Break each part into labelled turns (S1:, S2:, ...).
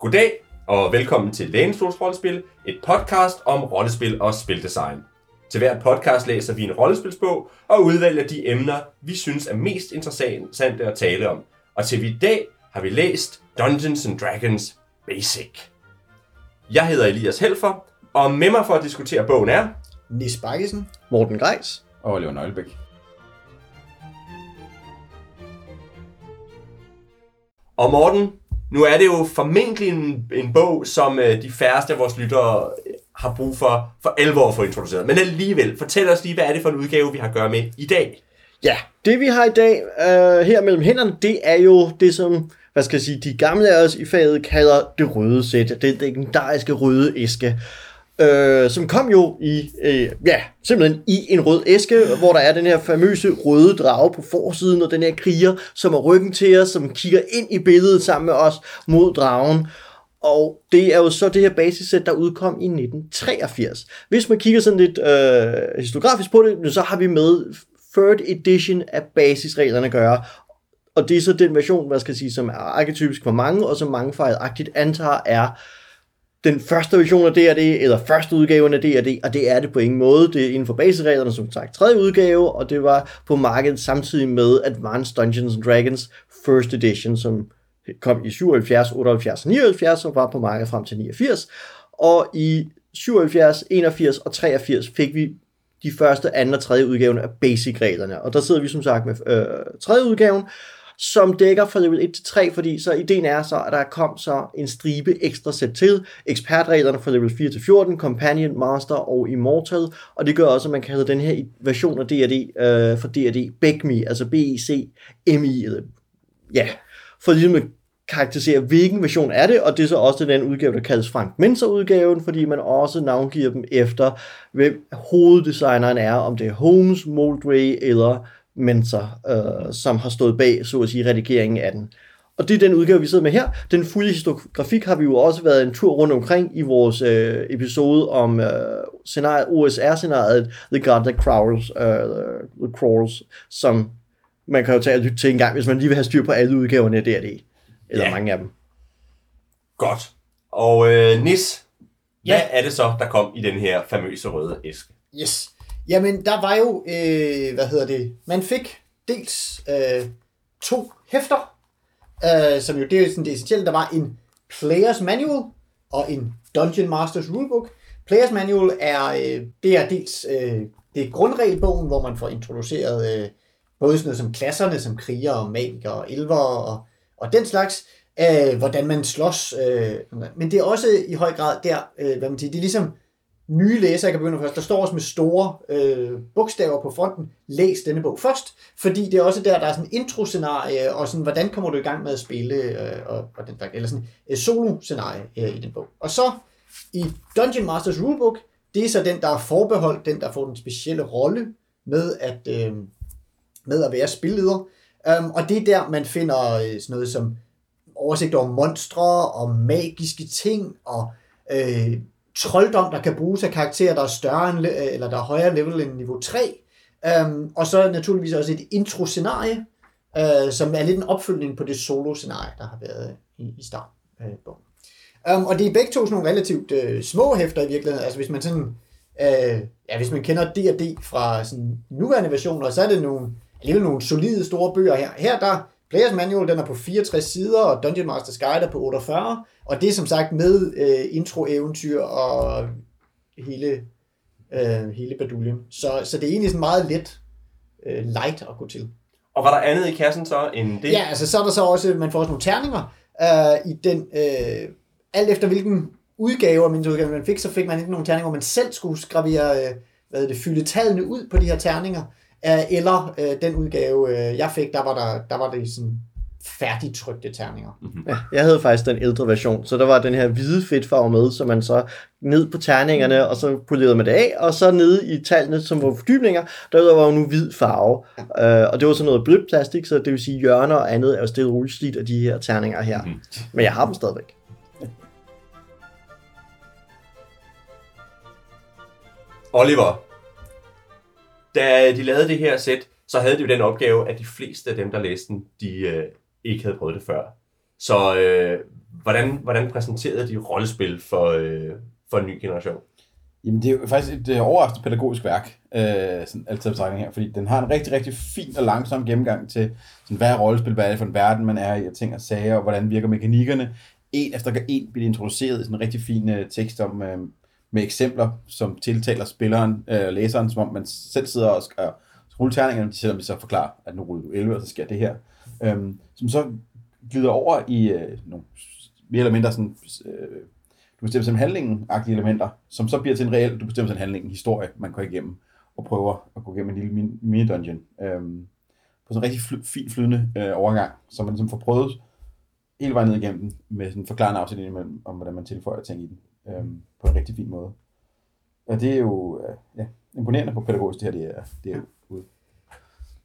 S1: Goddag og velkommen til Lænestols Rollespil, et podcast om rollespil og spildesign. Til hver podcast læser vi en rollespilsbog og udvælger de emner, vi synes er mest interessante at tale om. Og til i dag har vi læst Dungeons and Dragons Basic. Jeg hedder Elias Helfer, og med mig for at diskutere bogen er...
S2: Nis Bakkesen.
S3: Morten Greis.
S4: Og Oliver Nøglebæk.
S1: Og Morten, nu er det jo formentlig en, en bog, som øh, de færreste af vores lyttere øh, har brug for for alvor at få introduceret. Men alligevel, fortæl os lige, hvad er det for en udgave, vi har at gøre med i dag?
S3: Ja, det vi har i dag øh, her mellem hænderne, det er jo det, som hvad skal jeg sige, de gamle af os i faget kalder det røde sæt. Det legendariske røde æske. Øh, som kom jo i, øh, ja, simpelthen i en rød æske, hvor der er den her famøse røde drage på forsiden, og den her kriger, som er ryggen til os, som kigger ind i billedet sammen med os mod dragen. Og det er jo så det her basissæt, der udkom i 1983. Hvis man kigger sådan lidt øh, historiografisk på det, så har vi med third edition af basisreglerne at gøre. Og det er så den version, hvad skal jeg sige, som er arketypisk for mange, og som mange fejlagtigt antager er den første version af D&D, eller første udgaven af D&D, og det er det på ingen måde. Det er inden for basisreglerne, som sagt, tredje udgave, og det var på markedet samtidig med Advanced Dungeons and Dragons First Edition, som kom i 77, 78 og 79, og var på markedet frem til 89. Og i 77, 81 og 83 fik vi de første, anden og tredje udgaven af basic-reglerne. Og der sidder vi som sagt med øh, tredje udgaven, som dækker fra level 1 til 3, fordi så ideen er så, at der kom så en stribe ekstra sæt til, ekspertreglerne fra level 4 til 14, Companion, Master og Immortal, og det gør også, at man kan kalder den her version af D&D øh, for D&D BECMI, altså B-E-C-M-I, eller, ja, for ligesom at karakterisere, hvilken version er det, og det er så også den udgave, der kaldes Frank Menser-udgaven, fordi man også navngiver dem efter, hvem hoveddesigneren er, om det er Holmes, Moldway eller Mentor, øh, som har stået bag, så at sige, redigeringen af den. Og det er den udgave, vi sidder med her. Den fulde historiografik har vi jo også været en tur rundt omkring i vores øh, episode om øh, scenariet, OSR-scenariet The God That Crawls, øh, The Crawls, som man kan jo tage og lytte til en gang, hvis man lige vil have styr på alle udgaverne af D&D. Eller
S1: Ja.
S3: mange af dem.
S1: Godt. Og øh, Nis,
S2: Ja.
S1: hvad er det så, der kom i den her famøse røde æske?
S2: Yes. Jamen, der var jo, øh, hvad hedder det, man fik dels øh, to hæfter, øh, som jo, det er sådan det essentielle, der var en Players Manual og en Dungeon Masters Rulebook. Players Manual er, øh, det er dels øh, det er grundregelbogen, hvor man får introduceret øh, både sådan noget som klasserne, som kriger og magikere og elver og, og den slags, øh, hvordan man slås. Øh, men det er også i høj grad der, øh, hvad man siger, det er ligesom nye læsere kan begynde først. Der står også med store øh, bogstaver på fronten, læs denne bog først, fordi det er også der, der er sådan en intro-scenarie, og sådan, hvordan kommer du i gang med at spille, øh, og, og den eller sådan et solo-scenarie øh, i den bog. Og så i Dungeon Masters Rulebook, det er så den, der er forbeholdt, den, der får den specielle rolle med at, øh, med at være spilleder. Um, og det er der, man finder øh, sådan noget som oversigt over monstre og magiske ting og øh, trolddom, der kan bruges af karakterer, der er større end, øh, eller der er højere level end niveau 3. Um, øhm, og så naturligvis også et intro-scenarie, uh, som er lidt en opfølgning på det solo-scenarie, der har været i, i startbogen. af. Øh, um, øhm, og det er begge to sådan nogle relativt uh, små hæfter i virkeligheden. Altså hvis man sådan, uh, ja, hvis man kender D&D fra sådan nuværende versioner, så er det nogle, alligevel nogle solide store bøger her. Her der Players Manual, den er på 64 sider, og Dungeon Masters Guide er på 48, og det er som sagt med øh, intro-eventyr og hele, øh, hele baduljen. Så, så det er egentlig sådan meget let øh, light at gå til.
S1: Og var der andet i kassen så end det?
S2: Ja, altså så er der så også, man får også nogle terninger øh, i den, øh, alt efter hvilken udgave af min udgave man fik, så fik man ikke nogle terninger, hvor man selv skulle skravere, øh, hvad det, fylde tallene ud på de her terninger, eller øh, den udgave, øh, jeg fik, der var, der, der var det sådan færdigtrykte terninger.
S3: Ja, jeg havde faktisk den ældre version, så der var den her hvide fedtfarve med, så man så ned på terningerne, og så polerede man det af, og så nede i tallene, som var fordybninger, der var jo nu hvid farve. Ja. Øh, og det var sådan noget blødt plastik, så det vil sige hjørner og andet er jo stille roligt slidt af de her terninger her.
S1: Mhm.
S3: Men jeg har dem stadigvæk.
S1: Oliver, da de lavede det her sæt, så havde de jo den opgave, at de fleste af dem, der læste den, de øh, ikke havde prøvet det før. Så øh, hvordan, hvordan præsenterede de rollespil for, øh, for en ny generation?
S4: Jamen, det er jo faktisk et øh, overraskende pædagogisk værk, øh, sådan altid betragtning her, fordi den har en rigtig, rigtig fin og langsom gennemgang til, sådan, hvad er rollespil, hvad er det for en verden, man er i, og ting og sager, og hvordan virker mekanikkerne. En efter en bliver introduceret i sådan en rigtig fin øh, tekst om, øh, med eksempler, som tiltaler spilleren, øh, læseren, som om man selv sidder og skal rulle terningerne, selvom vi så forklarer, at nu ruller du 11, og så sker det her. Øhm, som så glider over i øh, nogle mere eller mindre sådan, øh, du bestemmer simpelthen handlingen-agtige elementer, som så bliver til en reel, du bestemmer simpelthen handlingen, en historie, man går igennem, og prøver at gå igennem en lille mini-dungeon. Øhm, på sådan en rigtig fly, fin flydende øh, overgang, som man ligesom får prøvet hele vejen ned igennem den, med sådan en forklarende afsnit imellem, om hvordan man tilføjer ting i den, øhm, på en rigtig fin måde. Og det er jo øh, ja, imponerende på pædagogisk, det her det er, det er ude.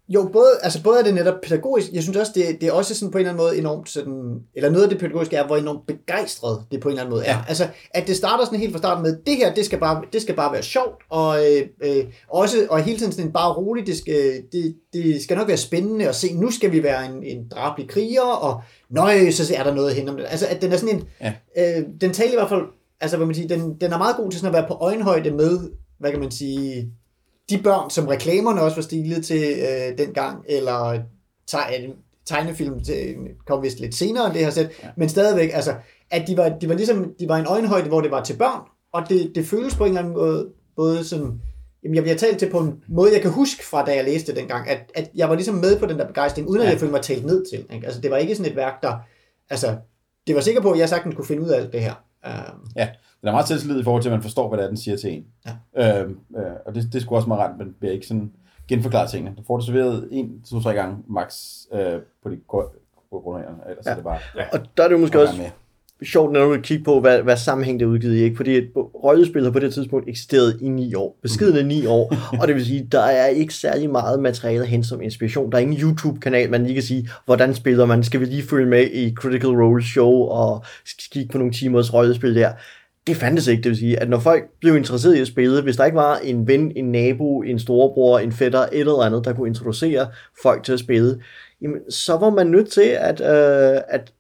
S2: Jo, både, altså både er det netop pædagogisk, jeg synes også, det, det er også sådan på en eller anden måde enormt sådan, eller noget af det pædagogiske er, hvor enormt begejstret det på en eller anden måde er. Ja. Altså, at det starter sådan helt fra starten med, det her, det skal bare, det skal bare være sjovt, og øh, øh, også, og hele tiden sådan bare roligt, det skal, det, det skal nok være spændende at se, nu skal vi være en, en drabelig kriger, og nøj, så er der noget hen om det. Altså, at den er sådan en, ja. øh, den taler i hvert fald, altså, hvad man siger, den, den er meget god til sådan at være på øjenhøjde med, hvad kan man sige, de børn, som reklamerne også var stilet til øh, dengang, eller tegnefilm til, kom vist lidt senere end det her sæt, ja. men stadigvæk, altså, at de var, de var ligesom, de var en øjenhøjde, hvor det var til børn, og det, det føles på en eller anden måde, både sådan, jamen jeg bliver talt til på en måde, jeg kan huske fra, da jeg læste dengang, at, at jeg var ligesom med på den der begejstring, uden at ja. jeg følte mig talt ned til. Ikke? Altså, det var ikke sådan et værk, der, altså, det var sikker på, at jeg sagtens kunne finde ud af alt det her. Um,
S4: ja, den er meget selvtillid i forhold til, at man forstår, hvad det er, den siger til en. Ja. Øhm, øh, og det, det skulle også meget rent, men bliver ikke sådan genforklare tingene. Du får det serveret en, to, tre gange max øh, på de grundlæggerne, ellers ja. er det bare... Ja.
S3: Og der er det jo måske også med. Sjovt, når du kigger på, hvad, hvad sammenhæng det er udgivet i, ikke? fordi et rollespil har på det tidspunkt eksisteret i ni år, beskidende ni år, og det vil sige, der er ikke særlig meget materiale at hente som inspiration. Der er ingen YouTube-kanal, man lige kan sige, hvordan spiller man, skal vi lige følge med i Critical Role Show, og kigge på nogle timers rollespil der det fandtes ikke. Det vil sige, at når folk blev interesseret i at spille, hvis der ikke var en ven, en nabo, en storebror, en fætter, et eller andet, der kunne introducere folk til at spille, jamen, så var man nødt til at, øh, at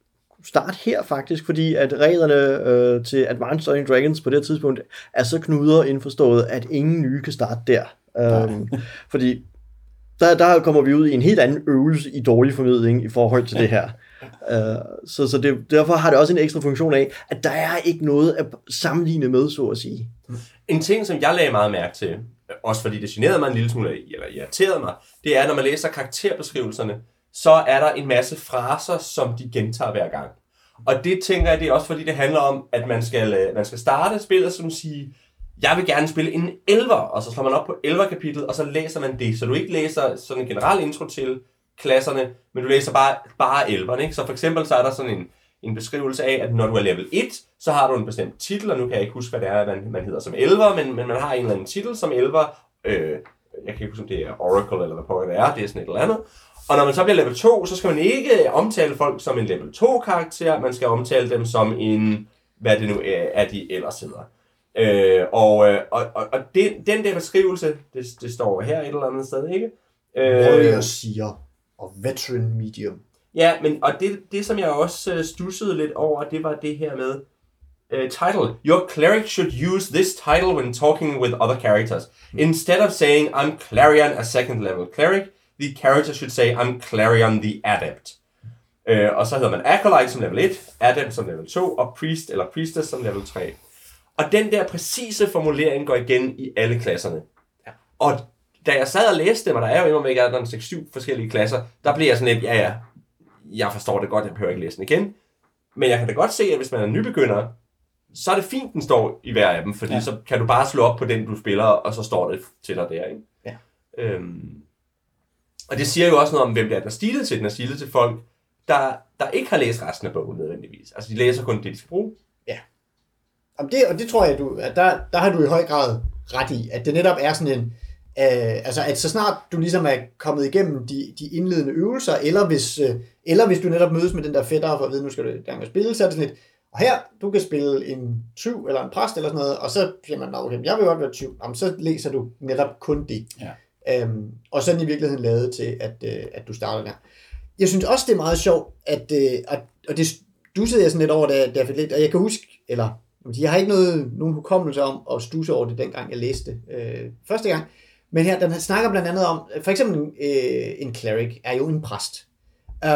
S3: starte her faktisk, fordi at reglerne øh, til Advanced Dungeons Dragons på det tidspunkt er så knuder indforstået, at ingen nye kan starte der. Um, fordi der, der kommer vi ud i en helt anden øvelse i dårlig formidling i forhold til det her. Uh, så så det, derfor har det også en ekstra funktion af, at der er ikke noget at sammenligne med, så at sige.
S1: En ting, som jeg lagde meget mærke til, også fordi det generede mig en lille smule, eller irriterede mig, det er, når man læser karakterbeskrivelserne, så er der en masse fraser, som de gentager hver gang. Og det tænker jeg, det er også fordi, det handler om, at man skal, øh, man skal starte spillet som sige, jeg vil gerne spille en elver, og så slår man op på elverkapitlet, og så læser man det. Så du ikke læser sådan en generel intro til klasserne, men du læser bare, bare elverne. Ikke? Så for eksempel så er der sådan en, en beskrivelse af, at når du er level 1, så har du en bestemt titel, og nu kan jeg ikke huske, hvad det er, man, man hedder som elver, men, men man har en eller anden titel som elver. Øh, jeg kan ikke huske, om det er Oracle eller hvad pokker det er, det er sådan et eller andet. Og når man så bliver level 2, så skal man ikke omtale folk som en level 2 karakter, man skal omtale dem som en, hvad det nu er, er de ellers hedder. Øh, og øh, og, og, og det, den der beskrivelse, det, det står her et eller andet sted, ikke?
S2: Øh, Warrior siger, og veteran medium.
S1: Ja, men og det, det som jeg også uh, stussede lidt over, det var det her med uh, title. Your cleric should use this title when talking with other characters. Instead of saying, I'm Clarion, a second level cleric, the character should say, I'm Clarion, the adept. Uh, og så hedder man Acolyte som level 1, Adept som level 2, og Priest eller Priestess som level 3. Og den der præcise formulering går igen i alle klasserne. Ja. Og da jeg sad og læste dem, og der er jo imod væk, der er 6-7 forskellige klasser, der blev jeg sådan lidt, ja ja, jeg forstår det godt, jeg behøver ikke læse den igen. Men jeg kan da godt se, at hvis man er nybegynder, så er det fint, den står i hver af dem, fordi ja. så kan du bare slå op på den, du spiller, og så står det til dig der, ikke? Ja. Øhm, og det siger jo også noget om, hvem det er, der er stilet til. Den er stilet til folk, der, der ikke har læst resten af bogen nødvendigvis. Altså, de læser kun det, de skal bruge.
S2: Og det, og det tror jeg, du, at der, der har du i høj grad ret i, at det netop er sådan en, øh, altså at så snart du ligesom er kommet igennem de, de indledende øvelser, eller hvis, øh, eller hvis du netop mødes med den der fætter for at vide, nu skal du i gang med at spille, så er det sådan lidt, og her, du kan spille en tyv eller en præst eller sådan noget, og så siger man, okay, jeg vil godt være tyv, Jamen, så læser du netop kun det. Ja. Øhm, og sådan i virkeligheden lavet til, at, øh, at du starter der. Jeg synes også, det er meget sjovt, at, øh, at og det, stussede jeg sådan lidt over, da, da jeg fik lidt, og jeg kan huske, eller jeg har ikke noget, nogen hukommelse om at stusse over det, dengang jeg læste øh, første gang. Men her, den snakker blandt andet om, for eksempel øh, en cleric er jo en præst.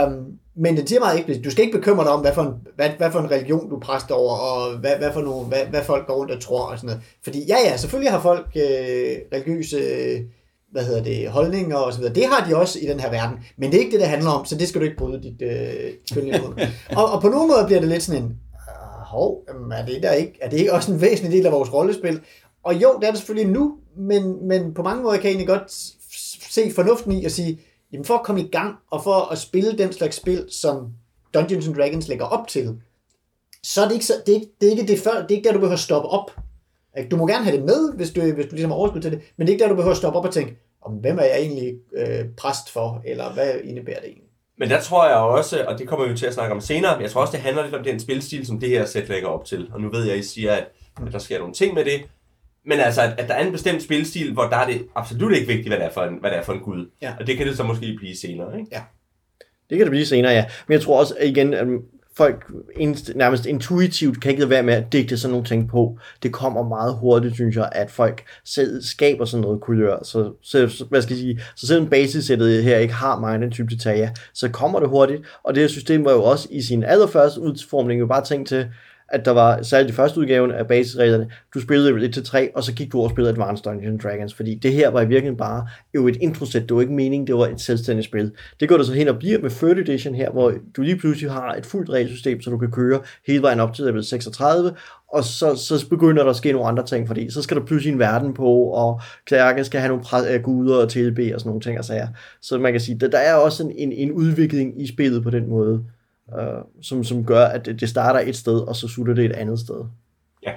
S2: Um, men den siger meget ikke, du skal ikke bekymre dig om, hvad for en, hvad, hvad for en religion du er præst over, og hvad, hvad, for nogle, hvad, hvad folk går rundt og tror og sådan noget. Fordi ja, ja, selvfølgelig har folk øh, religiøse øh, hvad hedder det, holdninger og så videre. Det har de også i den her verden, men det er ikke det, det handler om, så det skal du ikke bryde dit øh, kyndige og, og på nogle måder bliver det lidt sådan en, uh, hov, er det, der ikke, er det ikke også en væsentlig del af vores rollespil? Og jo, det er det selvfølgelig nu, men, men på mange måder kan jeg egentlig godt se fornuften i at sige, jamen for at komme i gang, og for at spille den slags spil, som Dungeons and Dragons lægger op til, så er det ikke, så, det er ikke, det er ikke, det før, det er ikke der, du behøver at stoppe op. Du må gerne have det med, hvis du, hvis du ligesom har overskud til det, men det er ikke der, du behøver at stoppe op og tænke, om hvem er jeg egentlig øh, præst for, eller hvad indebærer det egentlig?
S1: Men der tror jeg også, og det kommer vi til at snakke om senere, jeg tror også, det handler lidt om den spilstil, som det her sæt lægger op til. Og nu ved jeg, at I siger, at, at der sker nogle ting med det, men altså, at, at der er en bestemt spilstil, hvor der er det absolut ikke vigtigt, hvad det er for en, hvad det er for en gud. Ja. Og det kan det så måske blive senere, ikke?
S2: Ja.
S3: Det kan det blive senere, ja. Men jeg tror også, at igen, at folk nærmest intuitivt kan ikke være med at digte sådan nogle ting på. Det kommer meget hurtigt, synes jeg, at folk selv skaber sådan noget kulør. Så, så hvad skal jeg sige, så selvom basissættet her ikke har mig den type detaljer, så kommer det hurtigt. Og det her system var jo også i sin allerførste udformning jo bare tænkt til, at der var særligt i første udgaven af basisreglerne, du spillede lidt til 3, og så gik du over og spillede Advanced Dungeons Dragons, fordi det her var i virkeligheden bare jo et introsæt, det var ikke meningen, det var et selvstændigt spil. Det går der så hen og bliver med 3rd edition her, hvor du lige pludselig har et fuldt regelsystem, så du kan køre hele vejen op til level 36, og så, så begynder der at ske nogle andre ting, fordi så skal der pludselig en verden på, og klærken skal have nogle præ- øh, guder og tilbe og sådan nogle ting og sager. Så man kan sige, at der er også en, en, en udvikling i spillet på den måde øh, som, som gør, at det, det starter et sted, og så slutter det et andet sted.
S1: Ja.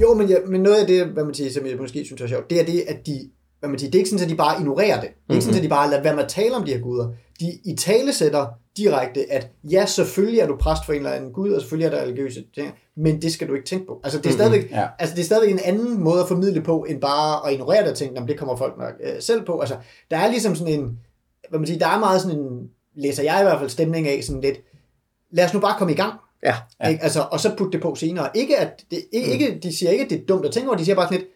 S2: Jo, men, ja, men noget af det, hvad man siger, som jeg måske synes er sjovt, det er det, at de, hvad man siger, det er ikke sådan, at de bare ignorerer det. Det er mm-hmm. ikke sådan, at de bare lader være med at tale om de her guder. De i tale sætter direkte, at ja, selvfølgelig er du præst for en eller anden gud, og selvfølgelig er der religiøse ting, men det skal du ikke tænke på. Altså, det er stadigvæk, mm-hmm. ja. altså, det er stadigvæk en anden måde at formidle på, end bare at ignorere det og tænke, det kommer folk nok øh, selv på. Altså, der er ligesom sådan en, hvad man siger, der er meget sådan en, læser jeg i hvert fald stemning af, sådan lidt, lad os nu bare komme i gang.
S3: Ja.
S2: ja. Ikke? Altså, og så putte det på senere. Ikke at det, ikke, mm. de siger ikke, at det er dumt at tænke over, de siger bare sådan lidt,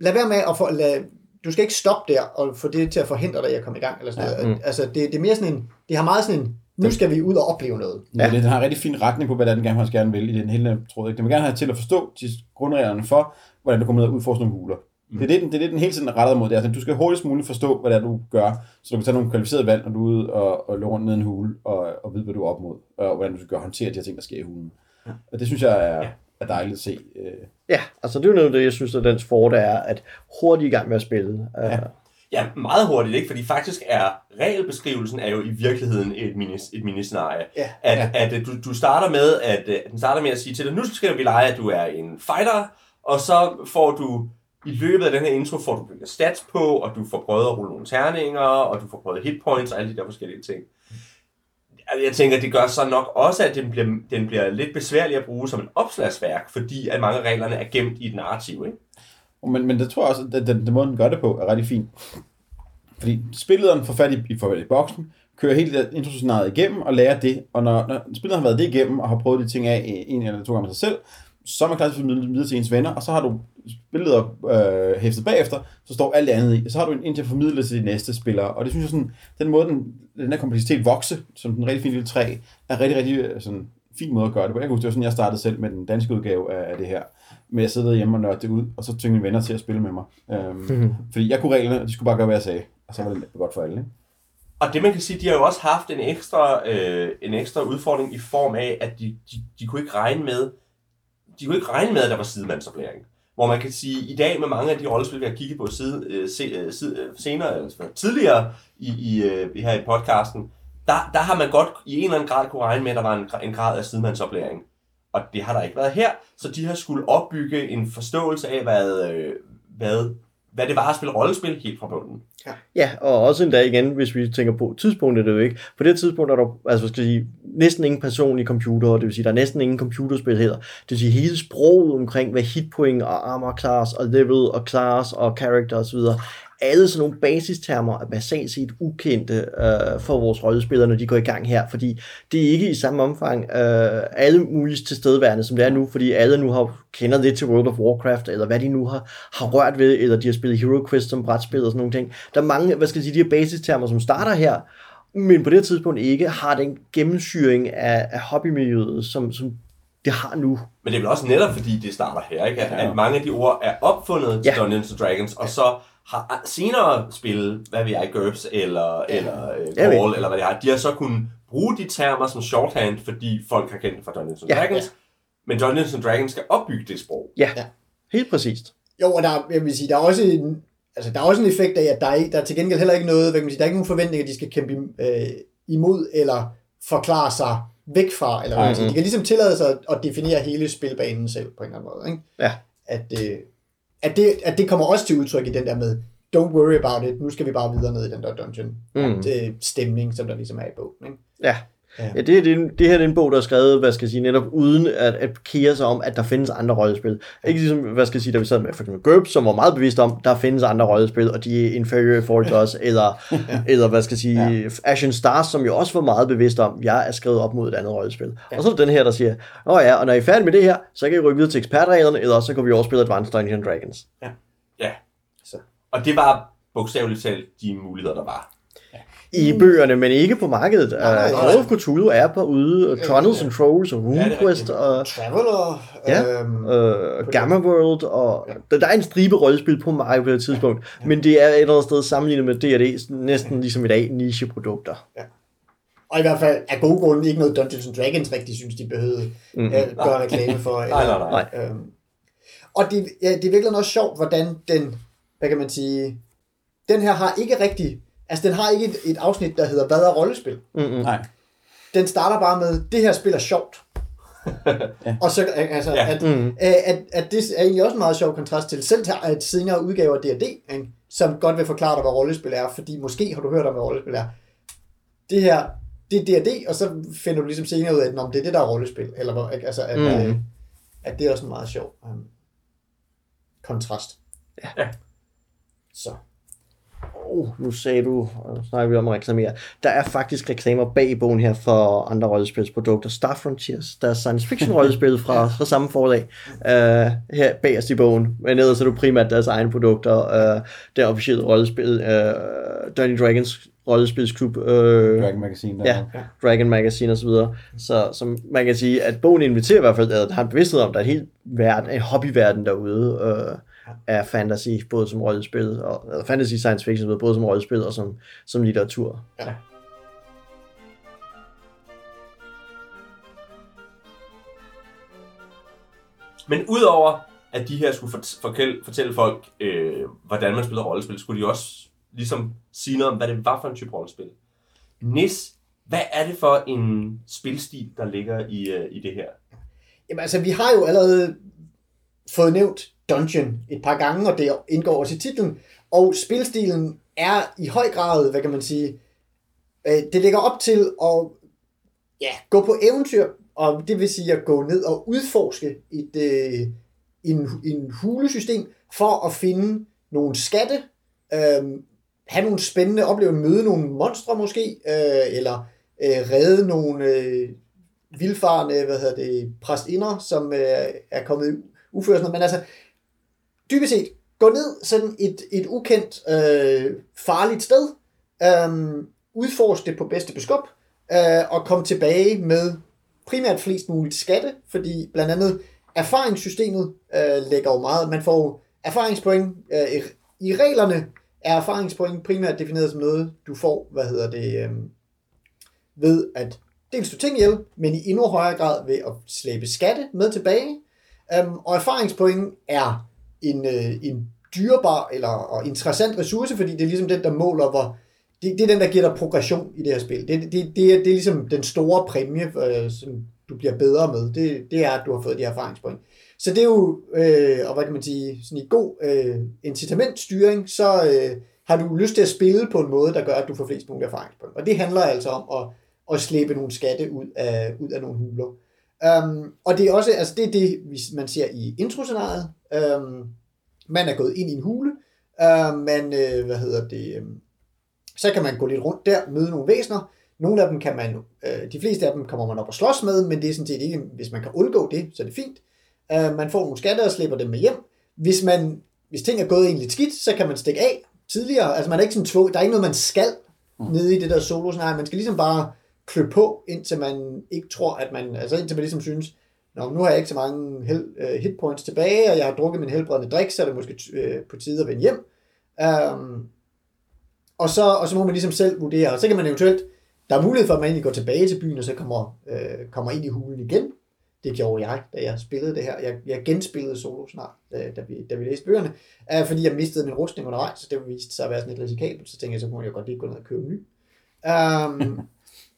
S2: lad være med at få, lad, du skal ikke stoppe der og få det til at forhindre dig i at komme i gang. Eller sådan ja. noget. Mm. Altså, det, det er mere sådan en, det har meget sådan en, nu skal vi ud og opleve noget.
S4: Ja, den har en rigtig fin retning på, hvad den gerne, gerne vil i den hele tråd. Den vil gerne have til at forstå de grundreglerne for, hvordan du kommer ud og udforske nogle huler. Mm. Det, er det, den, det er det, den hele tiden er rettet mod. Det er, altså, du skal hurtigst muligt forstå, hvad det er, du gør, så du kan tage nogle kvalificerede valg, når du er ude og, og løbe rundt ned en hule, og, og vide, hvad du er op mod, og hvordan du skal håndtere de her ting, der sker i hulen. Ja. Og det synes jeg er, ja. er dejligt at se. Øh.
S3: Ja, altså det er jo noget af det, jeg synes, at dens for, er, at hurtigt i gang med at spille.
S1: Ja. Ja, meget hurtigt, ikke? Fordi faktisk er regelbeskrivelsen er jo i virkeligheden et, mini, et miniscenarie.
S2: Ja.
S1: At,
S2: ja.
S1: at, at du, du starter med, at, at den starter med at sige til dig, nu skal vi lege, at du er en fighter, og så får du i løbet af den her intro får du bygget stats på, og du får prøvet at rulle nogle terninger, og du får prøvet hitpoints og alle de der forskellige ting. Altså, jeg tænker, det gør så nok også, at den bliver, den bliver lidt besværlig at bruge som et opslagsværk, fordi at mange af reglerne er gemt i et narrativ, ikke?
S4: Men, men det tror jeg også, at den, den måde, den gør det på, er rigtig fint. Fordi spillederen får fat i, i, i boksen, kører hele det introscenariet igennem og lærer det, og når, når spilleren har været det igennem og har prøvet de ting af en eller to gange med sig selv, så er man klar til at formidle videre til ens venner, og så har du billeder øh, hæftet bagefter, så står alt det andet i, og så har du en til at formidle til de næste spillere, og det synes jeg sådan, den måde, den, den her kompleksitet vokse, som den rigtig fine lille træ, er rigtig, rigtig øh, sådan, fin måde at gøre det på. Jeg kan huske, det var sådan, jeg startede selv med den danske udgave af, af det her, med at sidde hjemme og nørde det ud, og så tvinge mine venner til at spille med mig. Øhm, mm-hmm. Fordi jeg kunne reglerne, og de skulle bare gøre, hvad jeg sagde, og så var det godt for alle. Ikke?
S1: Og det man kan sige, de har jo også haft en ekstra, øh, en ekstra udfordring i form af, at de, de, de kunne ikke regne med, de kunne ikke regne med, at der var sidemandsoplæring. Hvor man kan sige, at i dag med mange af de rollespil, vi har kigget på side, øh, se, øh, side, øh, senere, eller tidligere i, i, i, her i podcasten, der, der har man godt i en eller anden grad kunne regne med, at der var en, en grad af sidemandsoplæring. Og det har der ikke været her, så de har skulle opbygge en forståelse af, hvad, hvad hvad det var at spille rollespil helt fra bunden.
S3: Ja. ja, og også endda igen, hvis vi tænker på tidspunktet, det er jo ikke. På det tidspunkt er der altså, skal sige, næsten ingen person i computer, det vil sige, der er næsten ingen computerspil heller. Det vil sige, hele sproget omkring, hvad hitpoint og armor class og level og class og character osv., alle sådan nogle basistermer er basalt set ukendte øh, for vores rollespillere, når de går i gang her, fordi det er ikke i samme omfang øh, alle mulige tilstedeværende, som det er nu, fordi alle nu har kender lidt til World of Warcraft, eller hvad de nu har, har rørt ved, eller de har spillet Hero Quest som brætspil og sådan nogle ting. Der er mange, hvad skal jeg sige, de her basistermer, som starter her, men på det tidspunkt ikke har den gennemsyring af, af hobbymiljøet, som, som det har nu.
S1: Men det er vel også netop fordi, det starter her, ikke? At,
S4: Ja.
S1: at mange af de ord er opfundet til
S3: Ja.
S1: Dungeons and Dragons, og så har senere spillet, hvad ved jeg, GURPS eller, ja. eller uh,
S3: ved.
S1: Call, eller hvad det er, de har så kunnet bruge de termer som shorthand, fordi folk har kendt det fra Dungeons and
S3: Ja,
S1: Dragons. Men Dungeons and Dragons skal opbygge det sprog.
S3: Ja,
S2: Ja.
S3: helt præcist.
S2: Jo, og der, er- jeg vil sige, der er også en, altså, der er også en effekt af, at der er, der er til gengæld heller ikke noget, hvad kan man sige, der er ikke nogen forventning, at de skal kæmpe øh, imod eller forklare sig væk fra, eller hvad man siger. De kan ligesom tillade sig at, at definere hele spilbanen selv på en eller anden måde. Ikke?
S3: Ja.
S2: At, øh, at, det, at det kommer også til udtryk i den der med, don't worry about it, nu skal vi bare videre ned i den der dungeon.
S3: Mm.
S2: Det, stemning, som der ligesom er i bogen. Ikke?
S3: Ja.
S2: Ja.
S3: Ja, det, er, det, det her det er en bog, der er skrevet, hvad skal jeg sige, netop uden at, at kære sig om, at der findes andre rollespil. Ikke ligesom, hvad skal jeg sige, da vi sad med for eksempel GURPS, som var meget bevidst om, der findes andre rollespil, og de er inferior i forhold til os, eller, eller hvad skal jeg sige, ja. Ashen Stars, som jo også var meget bevidst om, jeg er skrevet op mod et andet rollespil. Ja. Og så er den her, der siger, åh ja, og når I er færdige med det her, så kan I rykke videre til ekspertreglerne, eller også så kan vi overspille Advanced Dungeons Dragons.
S1: Ja.
S2: Så.
S1: Og det var bogstaveligt talt de muligheder, der var.
S3: I bøgerne, men ikke på markedet.
S2: Nej, nej.
S3: Call of Cthulhu er på ude, Tunnels and Trolls og
S1: Ja, det er
S3: RuneQuest
S1: rigtigt.
S3: og
S2: Traveler.
S3: Ja.
S2: Øhm,
S3: øh, Gamma World, og der, der er en stribe rollespil på markedet på det tidspunkt, men det er et eller andet sted sammenlignet med D&D, næsten ligesom i dag, nicheprodukter.
S2: Og i hvert fald af gode grunde ikke noget Dungeons and Dragons rigtig synes, de behøvede mm. at gøre reklame for.
S1: Nej, nej, nej.
S3: Nej.
S2: Øhm, og det, ja, det er virkelig også sjovt, hvordan den, hvad kan man sige, den her har ikke rigtig, altså den har ikke et, et afsnit, der hedder, hvad er rollespil?
S3: Mm-mm.
S4: Nej.
S2: Den starter bare med, det her spil er sjovt. Og så, altså,
S1: Ja.
S2: at,
S3: Mm.
S2: at, at, at det er egentlig også en meget sjov kontrast til selv til at senere udgaver af D&D, ikke? som godt vil forklare dig, hvad rollespil er, fordi måske har du hørt om, hvad rollespil er. Det her, det er D&D, og så finder du ligesom senere ud af, at det er det, der er rollespil. Eller, altså, at,
S3: Mm.
S2: mm. at det er også en meget sjov um, kontrast.
S1: Ja.
S2: Så.
S3: Oh, nu sagde du, og nu snakker vi om at reklamere, der er faktisk reklamer bag i bogen her for andre rollespilsprodukter. Star Frontiers, der er science fiction rollespil fra, fra samme forlag, uh, her bagerst i bogen. Men ellers er det primært deres egne produkter. Uh, det officielle rollespil, uh, Dungeons Dragons rollespilsklub, uh,
S4: Dragon Magazine. Der.
S3: Ja, Dragon Magazine og så videre. Så, så man kan sige, at bogen inviterer i hvert fald, at har en bevidsthed om, at der er en helt verden, en hobbyverden derude øh, af fantasy, både som rollespil, og eller fantasy science fiction, både som rollespil og som, som litteratur.
S1: Men udover at de her skulle fort- fortælle, fortælle folk, øh, hvordan man spiller rollespil, skulle de også ligesom sige noget om, hvad det var for en type rollespil. Nis, hvad er det for en spilstil, der ligger i, øh, i det her?
S2: Jamen altså, vi har jo allerede fået nævnt Dungeon et par gange, og det indgår også i titlen. Og spilstilen er i høj grad, hvad kan man sige, øh, det ligger op til at ja, gå på eventyr, og det vil sige at gå ned og udforske et, øh, en, en hulesystem for at finde nogle skatte, øh, have nogle spændende oplevelser, møde nogle monstre måske, øh, eller øh, redde nogle øh, vildfarende, hvad hedder det, præstinder, som øh, er kommet i uførsel. Men altså, dybest set, gå ned sådan et, et ukendt, øh, farligt sted, øh, udforske det på bedste beskub, øh, og kom tilbage med primært flest muligt skatte, fordi blandt andet erfaringssystemet øh, lægger jo meget, man får erfaringspoint, øh, i, reglerne er erfaringspoint primært defineret som noget, du får, hvad hedder det, øh, ved at dels du ting ihjel, men i endnu højere grad ved at slæbe skatte med tilbage. Øhm, og erfaringspoint er en, øh, en dyrebar eller og interessant ressource, fordi det er ligesom den, der måler, hvor det, det er den, der giver dig progression i det her spil. Det, det, det, er, det er ligesom den store præmie, øh, som du bliver bedre med. Det, det er, at du har fået de her erfaringspoint. Så det er jo, øh, og hvad kan man sige, sådan i god øh, incitamentstyring, så øh, har du lyst til at spille på en måde, der gør, at du får flest mulige erfaringspoint. Og det handler altså om at, at slæbe nogle skatte ud af, ud af nogle huler. Um, og det er også, altså det er det, man ser i introscenariet. Um, man er gået ind i en hule, Uh, men, uh, hvad hedder det, um, så kan man gå lidt rundt der, møde nogle væsener. Nogle af dem kan man, uh, de fleste af dem kommer man op og slås med, men det er sådan set ikke, hvis man kan undgå det, så er det fint. Uh, man får nogle skatter og slipper dem med hjem. Hvis, man, hvis ting er gået egentlig skidt, så kan man stikke af tidligere. Altså man er ikke sådan tvunget, der er ikke noget, man skal mm. nede i det der solo scenarie. Man skal ligesom bare klø på, indtil man ikke tror, at man, altså indtil man ligesom synes, Nå, nu har jeg ikke så mange hel, øh, hitpoints tilbage, og jeg har drukket min helbredende drik, så er det måske øh, på tide at vende hjem. Um, og, så, og så må man ligesom selv vurdere, og så kan man eventuelt, der er mulighed for, at man egentlig går tilbage til byen, og så kommer, øh, kommer ind i hulen igen. Det gjorde jeg, da jeg spillede det her. Jeg, jeg genspillede solo snart, da, da, vi, da vi læste bøgerne, uh, fordi jeg mistede min rustning undervejs, så det viste sig at være sådan lidt risikabelt, så tænkte jeg, så kunne jeg godt lige gå ned og købe en ny. Um,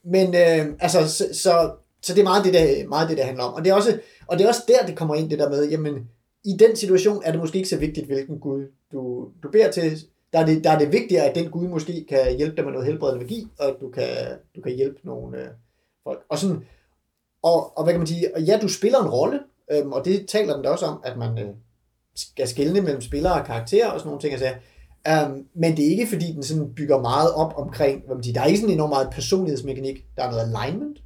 S2: men øh, altså, så, så så det er meget det, der, meget det, der handler om. Og det, er også, og det er også der, det kommer ind, det der med, jamen, i den situation er det måske ikke så vigtigt, hvilken Gud du, du beder til. Der er, det, der er det vigtigere, at den Gud måske kan hjælpe dig med noget helbredende magi, og at du kan, du kan hjælpe nogle øh, folk. Og, sådan, og, og hvad kan man sige, og ja, du spiller en rolle, øhm, og det taler den da også om, at man øh, skal skelne mellem spillere og karakterer og sådan nogle ting. Altså, Um, men det er ikke, fordi den sådan bygger meget op omkring, hvad man siger, der er ikke sådan enormt meget personlighedsmekanik, der er noget alignment,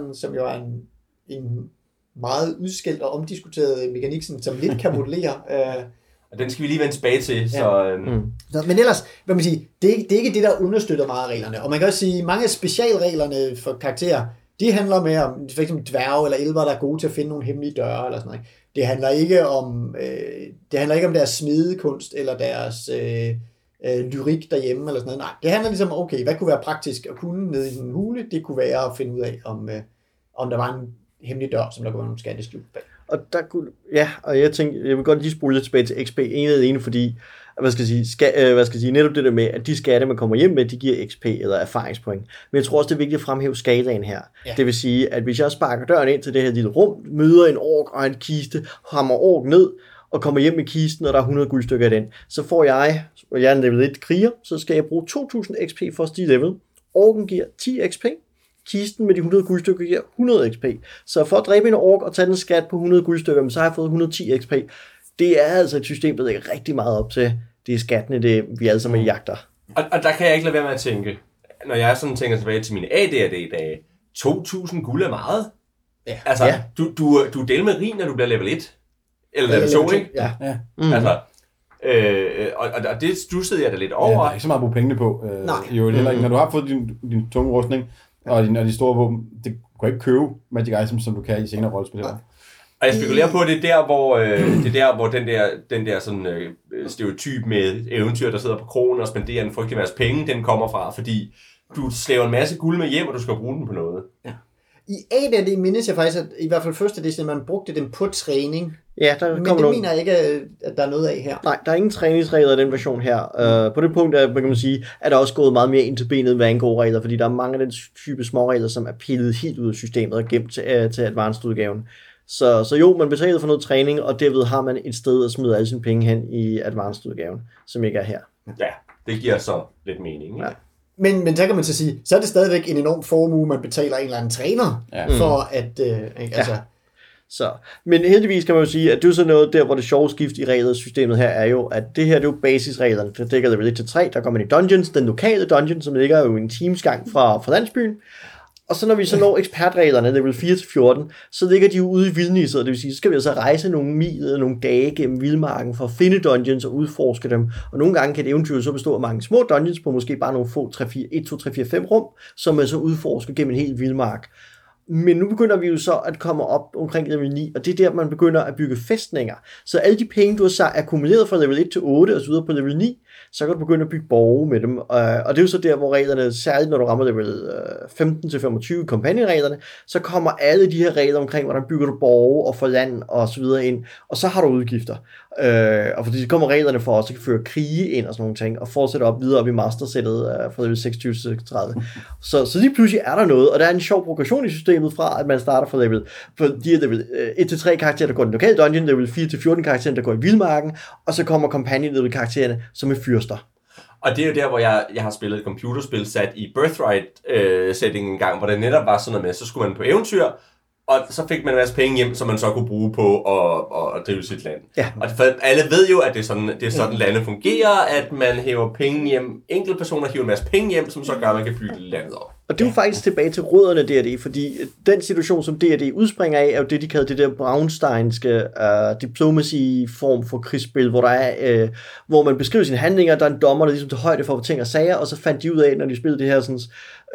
S2: um, som jo er en, en meget udskilt og omdiskuteret mekanik, som, som lidt kan modellere. Uh,
S1: og den skal vi lige vende tilbage til. Ja. Så, øhm. mm.
S2: så, men ellers, hvad man siger, det, er, det er ikke det, der understøtter meget af reglerne. Og man kan også sige, mange af specialreglerne for karakterer, de handler mere om for eksempel dværge eller elver, der er gode til at finde nogle hemmelige døre eller sådan noget. Det handler ikke om, øh, det handler ikke om deres smidekunst eller deres øh, øh, lyrik derhjemme eller sådan noget. Nej, det handler ligesom om, okay, hvad kunne være praktisk at kunne nede i en hule? Det kunne være at finde ud af, om, øh, om der var en hemmelig dør, som der kunne være nogle skatteskjul bag.
S3: Og der kunne, ja, og jeg tænkte, jeg vil godt lige spole lidt tilbage til XP, en af ene, fordi, hvad skal jeg sige, skal, øh, hvad skal jeg sige, netop det der med, at de skatte, man kommer hjem med, de giver XP eller erfaringspoint. Men jeg tror også, det er vigtigt at fremhæve skalaen her. Ja. Det vil sige, at hvis jeg sparker døren ind til det her lille rum, møder en ork og en kiste, hammer ork ned, og kommer hjem med kisten, og der er 100 guldstykker i den, så får jeg, og jeg er en level 1 kriger, så skal jeg bruge 2000 XP for at stige level. Orken giver 10 XP, kisten med de 100 guldstykker giver 100 XP. Så for at dræbe en ork og tage den skat på 100 guldstykker, så har jeg fået 110 XP. Det er altså et system, der er rigtig meget op til. Det er skattene, det vi alle sammen jagter.
S1: Og, og der kan jeg ikke lade være med at tænke, når jeg sådan tænker tilbage til mine ADHD-dage, 2.000 guld er meget. Ja. Altså, ja. du, du, du er del med rig, når du bliver level 1. Eller level 2, ikke?
S2: Ja. ja.
S1: Mm. Altså, Øh, og, og det stussede jeg da lidt over. Ja,
S4: der er ikke så meget at bruge pengene på. Øh, Nej. Jo, heller ikke. Når du har fået din, din tunge rustning, og de, og de store våben, det kan ikke købe Magic Items, som du kan i senere rollespil.
S1: Og jeg spekulerer på, at det er der, hvor, øh, det er der, hvor den der, den der sådan, øh, stereotyp med eventyr, der sidder på kronen og spenderer en frygtelig masse penge, den kommer fra, fordi du slæver en masse guld med hjem, og du skal bruge den på noget. Ja.
S2: I A det mindes jeg faktisk, at i hvert fald første edition, man brugte den på træning.
S3: Ja, der
S2: Men det nogle... mener jeg ikke, at der er noget af her.
S3: Nej, der er ingen træningsregler i den version her. Uh, på det punkt er, kan man sige, er der også gået meget mere ind til benet, hvad angår regler, fordi der er mange af den type små regler, som er pillet helt ud af systemet og gemt til, uh, til advanced-udgaven. Så, så jo, man betaler for noget træning, og derved har man et sted at smide alle sine penge hen i advanced-udgaven, som ikke er her.
S1: Ja, det giver så lidt mening. Ikke? Ja.
S2: Men, men så kan man så sige, så er det stadigvæk en enorm formue, man betaler en eller anden træner ja. for at... Øh, ikke? Altså, ja.
S3: Så, men heldigvis kan man jo sige, at det er sådan noget der, hvor det sjove skift i regelsystemet her er jo, at det her det er jo basisreglerne. Det dækker level 1 til 3, der kommer man i dungeons, den lokale dungeon, som ligger jo en timesgang fra, fra landsbyen. Og så når vi så når ekspertreglerne, level 4-14, så ligger de jo ude i vildnisset, det vil sige, så skal vi altså rejse nogle mil eller nogle dage gennem vildmarken for at finde dungeons og udforske dem. Og nogle gange kan det eventyr så bestå af mange små dungeons på måske bare nogle få 3, 4, 1, 2, 3, 4, 5 rum, som man så udforsker gennem en hel vildmark. Men nu begynder vi jo så at komme op omkring level 9, og det er der, man begynder at bygge fæstninger. Så alle de penge, du har så akkumuleret fra level 1 til 8 og så videre på level 9, så kan du begynde at bygge borge med dem. Og det er jo så der, hvor reglerne, særligt når du rammer level øh, 15-25 kampagnereglerne, så kommer alle de her regler omkring, hvordan bygger du borge og får land og så videre ind, og så har du udgifter. Øh, og fordi så kommer reglerne for os at føre krige ind og sådan nogle ting, og fortsætte op videre op i mastersættet øh, fra level 26-30. så, så lige pludselig er der noget, og der er en sjov progression i systemet fra, at man starter fra level, for de her level øh, 1-3 karakterer, der går i den lokale dungeon, level 4-14 karakterer, der går i vildmarken, og så kommer companion level karaktererne, som er fyrster.
S1: Og det er jo der, hvor jeg, jeg har spillet et computerspil sat i Birthright-setting øh, en gang, hvor det netop var sådan noget med, så skulle man på eventyr, og så fik man en masse penge hjem, som man så kunne bruge på at, at drive sit land.
S3: Ja.
S1: Og for alle ved jo, at det er sådan, det er sådan lande fungerer, at man hæver penge hjem, enkelte personer hiver en masse penge hjem, som så gør, at man kan bygge landet op.
S3: Og det er jo faktisk tilbage til rødderne af D&D, fordi den situation, som D&D udspringer af, er jo det, de kalder det der Braunsteinske uh, diplomacy-form for krigsspil, hvor, der er, uh, hvor man beskriver sine handlinger, der er en dommer, der ligesom tager højde for ting og sager, og så fandt de ud af, når de spillede det her sådan,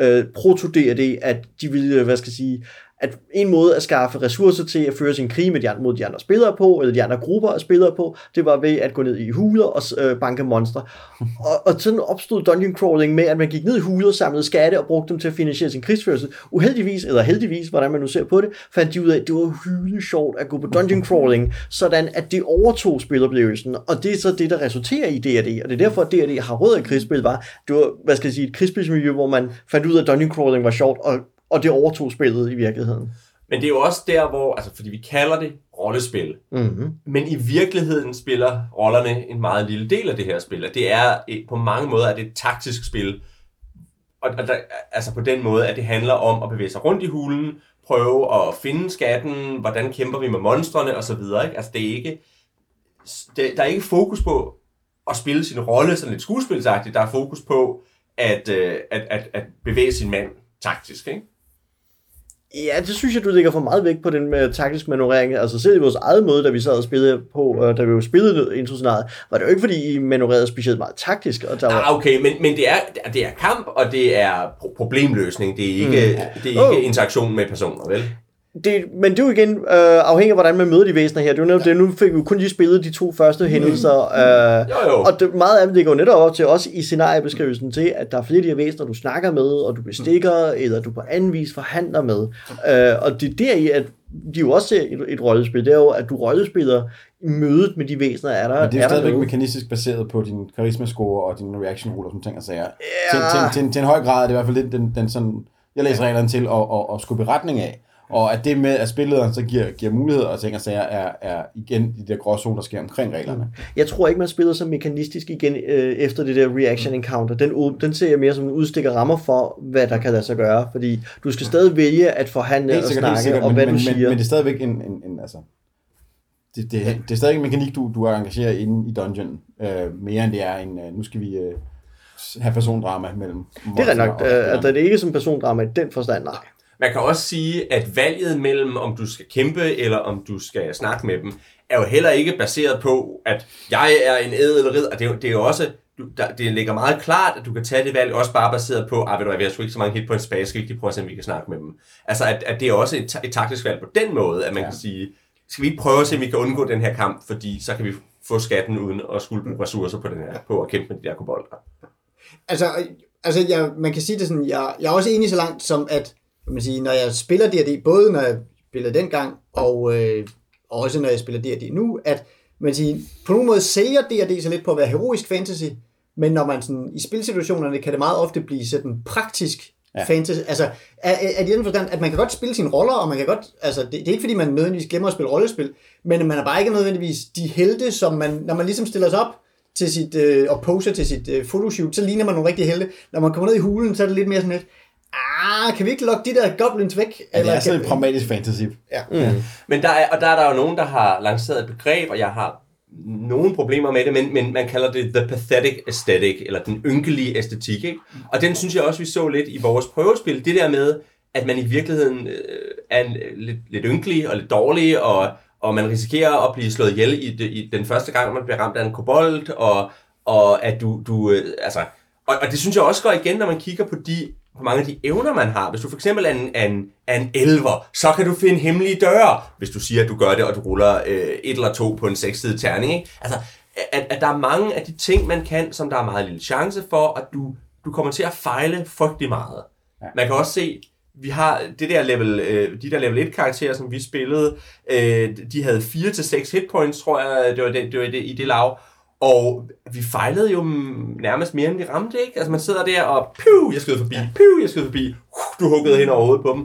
S3: uh, proto-D&D, at de ville, hvad skal jeg sige, at en måde at skaffe ressourcer til at føre sin krig med de andre, mod de andre spillere på, eller de andre grupper af spillere på, det var ved at gå ned i huler og øh, banke monstre. Og, og sådan opstod dungeon crawling med, at man gik ned i huler, samlede skatte og brugte dem til at finansiere sin krigsførelse. Uheldigvis, eller heldigvis, hvordan man nu ser på det, fandt de ud af, at det var hylde sjovt at gå på dungeon crawling, sådan at det overtog spiloplevelsen. Og det er så det, der resulterer i D&D, og det er derfor, at D&D har råd af krigsspil, var, det var, hvad skal jeg sige, et krigsspilsmiljø, hvor man fandt ud af, at dungeon crawling var sjovt, og og det overtog spillet i virkeligheden.
S1: Men det er jo også der, hvor, altså fordi vi kalder det rollespil,
S3: Mm-hmm.
S1: men i virkeligheden spiller rollerne en meget lille del af det her spil. At det er på mange måder er det et taktisk spil, og, og der, altså på den måde, at det handler om at bevæge sig rundt i hulen, prøve at finde skatten, hvordan kæmper vi med monstrene osv. Ikke? Altså det er ikke, det, der er ikke fokus på at spille sin rolle sådan lidt skuespilsagtigt. Der er fokus på at, øh, at, at, at bevæge sin mand taktisk. Ikke?
S3: Ja, det synes jeg, du lægger for meget vægt på den med taktisk manøvrering. Altså selv i vores eget måde, da vi sad og spillede på, øh, da vi jo spillede introscenariet, var det jo ikke, fordi I manøvrerede specielt meget taktisk. Og der var,
S1: Ah, okay, men, men det, er, det er kamp, og det er pro- problemløsning. Det er ikke, mm. det er ikke
S3: Oh.
S1: interaktion med personer, vel?
S3: Det, men det er jo igen øh, afhængig af, hvordan man møder de væsener her. Det er jo netop det, nu fik vi kun lige spillet de to første hændelser. Øh,
S1: Jo, jo.
S3: Og det, meget af det jo netop op til, også i scenariebeskrivelsen til, at der er flere af de her væsener, du snakker med, og du bestikker, eller du på anden vis forhandler med. Øh, og det er deri, at de jo også ser et, et rollespil, det er jo, at du rollespiller mødet med de væsener, er der,
S4: Men det er jo stadigvæk
S3: noget.
S4: mekanistisk baseret på din karisma-score og din reaction ruler, som ting og sager.
S3: Ja.
S4: Til, til, til, til, en høj grad er det i hvert fald lidt den, den sådan, jeg læser reglerne til at, at, at skubbe retning af. Og at det med, at spillederen så giver, giver muligheder og ting og sager, er, er igen de der gråzoner, der sker omkring reglerne.
S3: Jeg tror ikke, man spiller så mekanistisk igen øh, efter det der reaction encounter. Den, den ser jeg mere som en udstikker rammer for, hvad der kan lade sig gøre. Fordi du skal stadig vælge at forhandle
S4: Helt
S3: og
S4: sikkert,
S3: snakke
S4: helt sikkert,
S3: om, hvad
S4: men,
S3: du siger.
S4: men det er stadigvæk en, en, en altså, det, det, det er stadig en mekanik, du, du er engageret inde i dungeon, øh, mere end det er en, øh, nu skal vi øh, have persondrama mellem
S3: det er nok,
S4: og
S3: øh, at
S4: spilleren.
S3: det er ikke som persondrama i den forstand, nej.
S1: Man kan også sige, at valget mellem, om du skal kæmpe, eller om du skal snakke med dem, er jo heller ikke baseret på, at jeg er en ædel ridder. Det er jo, det er jo også, der, det ligger meget klart, at du kan tage det valg, også bare baseret på, ah, ved du hvad, sgu ikke så mange hit på en space, skal vi prøve at se, om vi kan snakke med dem. Altså, at, at det er også et, et taktisk valg på den måde, at man ja. kan sige, skal vi ikke prøve at se, om vi kan undgå den her kamp, fordi så kan vi få skatten uden at skulle bruge ressourcer på den her, på at kæmpe med de der kobolder.
S2: Altså, altså jeg, man kan sige det sådan, jeg, jeg er også enig så langt som, at kan man sige, når jeg spiller D&D, både når jeg spillede dengang, og øh, også når jeg spiller D&D nu, at man siger, på nogen måde sælger D&D så lidt på at være heroisk fantasy, men når man sådan, i spilsituationerne kan det meget ofte blive sådan praktisk ja. fantasy. Altså, er, er, det den forstand, at man kan godt spille sine roller, og man kan godt, altså, det, det er ikke fordi, man nødvendigvis glemmer at spille rollespil, men man er bare ikke nødvendigvis de helte, som man, når man ligesom stiller sig op til sit, øh, og poser til sit øh, photoshoot, så ligner man nogle rigtige helte. Når man kommer ned i hulen, så er det lidt mere sådan lidt, ah, kan vi ikke lokke de der goblins væk?
S4: Ja, det er sådan en pragmatisk fantasy.
S2: ja.
S3: Mm.
S1: Men der er, og der er der jo nogen, der har lanceret et begreb, og jeg har nogle problemer med det, men, men man kalder det the pathetic aesthetic, eller den ynkelige æstetik. Ikke? Og den synes jeg også, vi så lidt i vores prøvespil. Det der med, at man i virkeligheden øh, er en, øh, lidt, lidt ynkelig og lidt dårlig, og, og man risikerer at blive slået ihjel i, i den første gang, man bliver ramt af en kobold, og, og at du, du øh, altså, og, og det synes jeg også går igen, når man kigger på de på mange af de evner, man har. Hvis du for eksempel er en, er en, er en elver, så kan du finde hemmelige døre, hvis du siger, at du gør det, og du ruller øh, et eller to på en sekssidig terning. Ikke? Altså, at, at der er mange af de ting, man kan, som der er meget lille chance for, at du, du kommer til at fejle frygtelig meget. Ja. Man kan også se, vi har det der level, øh, de der level 1 karakterer, som vi spillede, øh, de havde 4-6 hit points, tror jeg, det var, det, det var det, i det lav. Og vi fejlede jo nærmest mere, end vi ramte, ikke? Altså man sidder der og, piu, jeg skød forbi, piu, jeg skød forbi, du huggede hen over hovedet på dem.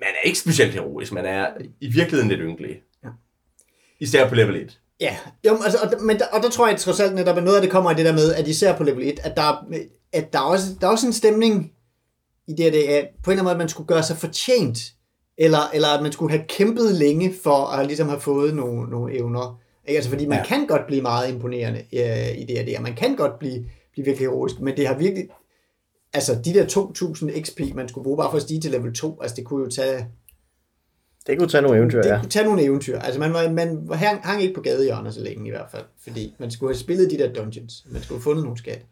S1: Man er ikke specielt heroisk, man er i virkeligheden lidt ynkelig.
S2: Ja.
S1: Især på level 1.
S2: Ja, jo, altså, og, men der, og der tror jeg trods alt netop, at noget af det kommer i det der med, at især på level 1, at der, er- at der, er, også, der er også en stemning i det, at det er på en eller anden måde, at man skulle gøre sig fortjent eller, eller at man skulle have kæmpet længe for at ligesom have fået nogle, nogle evner. Ikke? Altså, fordi man
S4: Ja.
S2: ja. kan godt blive meget imponerende øh, i det her, det her. Man kan godt blive, blive virkelig heroisk, men det har virkelig... Altså, de der 2.000 XP, man skulle bruge bare for at stige til level 2, altså det kunne jo tage,
S3: Det kunne tage nogle eventyr,
S2: det
S3: ja.
S2: kunne tage nogle eventyr. Altså, man, var, man hang, hang ikke på gadehjørner så længe i hvert fald, fordi man skulle have spillet de der dungeons. Man skulle have fundet nogle skatte.